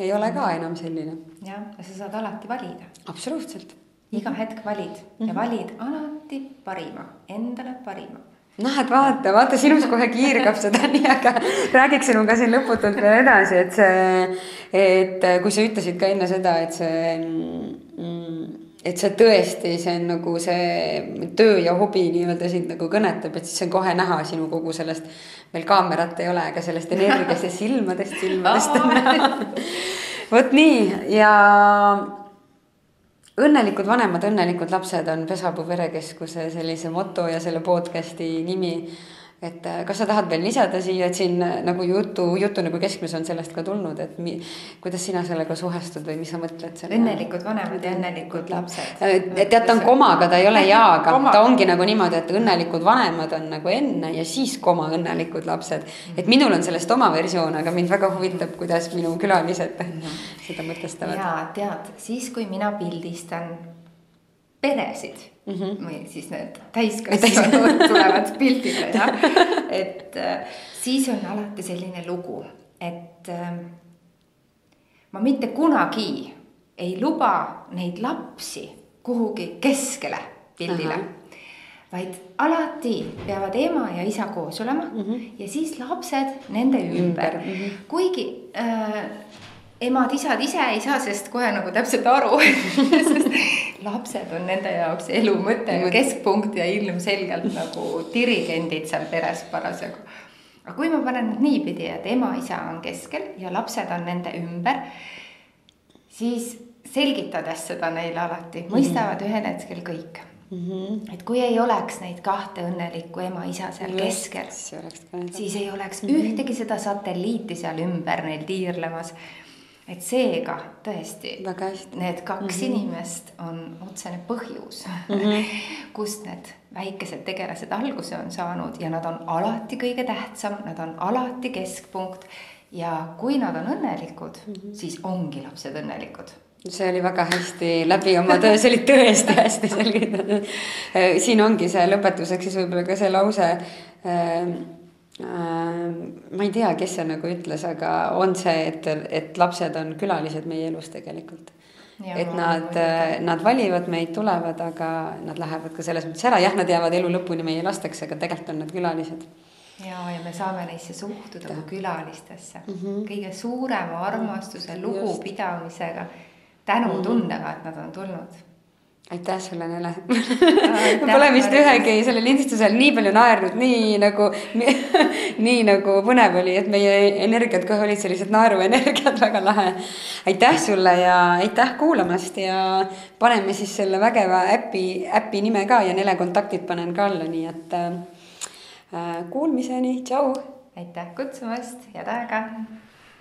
ei ole ka enam selline. jah, ja sa saad alati valida. absoluutselt. iga hetk valid ja valid alati parima, endale parima näed, vaata, vaata sinus kohe kiirgab seda nii, aga räägiks sinuga siin lõputult veel edasi, et see, et kui sa ütlesid ka enne seda, et see mm, et see tõesti, see on nagu see töö ja hobi nii-öelda sind nagu kõnetab, et siis on kohe näha sinu kogu sellest, meil kaamerat ei ole, aga sellest energiast ja silmadest, silmadest on näha. vot nii ja õnnelikud vanemad, õnnelikud lapsed on Pesapuu perekeskuse sellise moto ja selle podcast'i nimi et äh, kas sa tahad veel lisada siia, et siin äh, nagu jutu, jutu nagu keskmes on sellest ka tulnud, et mi, kuidas sina sellega suhestud või mis sa mõtled selle? õnnelikud vanemad ja õnnelikud lapsed. Äh, jah, ta on komaga, ta ei ole jaaga ta ongi nagu niimoodi, et õnnelikud vanemad on nagu enne ja siis koma õnnelikud lapsed. et minul on sellest oma versioon, aga mind väga huvitab, kuidas minu külalised seda mõtestavad. ja tead, siis kui mina pildistan peresid mm -hmm. või siis need täiskasvanud tulevad pildile jah. et äh, siis on alati selline lugu, et äh, ma mitte kunagi ei luba neid lapsi kuhugi keskele pildile uh. -huh vaid alati peavad ema ja isa koos olema mm -hmm. ja siis lapsed nende ümber, ümber. Mm -hmm. kuigi äh, emad-isad ise ei saa sellest kohe nagu täpselt aru sest lapsed on nende jaoks elu mõte ja keskpunkt ja ilmselgelt nagu dirigendid seal peres parasjagu. aga kui ma panen nüüd niipidi, et ema-isa on keskel ja lapsed on nende ümber, siis selgitades seda neile alati, mõistavad mm -hmm. ühel hetkel kõik mm. -hmm. et kui ei oleks neid kahte õnnelikku ema-isa seal Just, keskel, siis ei oleks mm -hmm. ühtegi seda satelliiti seal ümber neil tiirlemas et seega tõesti, need kaks mm -hmm. inimest on otsene põhjus mm, -hmm. kust need väikesed tegelased alguse on saanud ja nad on alati kõige tähtsam, nad on alati keskpunkt. ja kui nad on õnnelikud mm, -hmm. siis ongi lapsed õnnelikud see oli väga hästi läbi oma töö, see oli tõesti hästi selgitatud. siin ongi see lõpetuseks siis võib-olla ka see lause äh, Äh, ma ei tea, kes see nagu ütles, aga on see, et, et lapsed on külalised meie elus tegelikult. et nad, nad valivad meid, tulevad, aga nad lähevad ka selles mõttes ära, jah, nad jäävad elu lõpuni meie lasteks, aga tegelikult on nad külalised. Ja, ja me saame neisse suhtuda kui külalistesse. Mm -hmm. kõige suurema armastuse, lugupidamisega, tänutundega, et nad on tulnud aitäh sulle, Nele Pole vist ühegi selle lindistusel nii palju naernud, nii nagu nii, nii nagu põnev oli, et meie energiat kohe olid sellised naeruenergiad, väga lahe. aitäh sulle ja aitäh kuulamast ja paneme siis selle vägeva äpi, äpi nime ka ja Nele kontaktid panen ka alla, nii et äh, kuulmiseni, tšau. aitäh kutsumast, head aega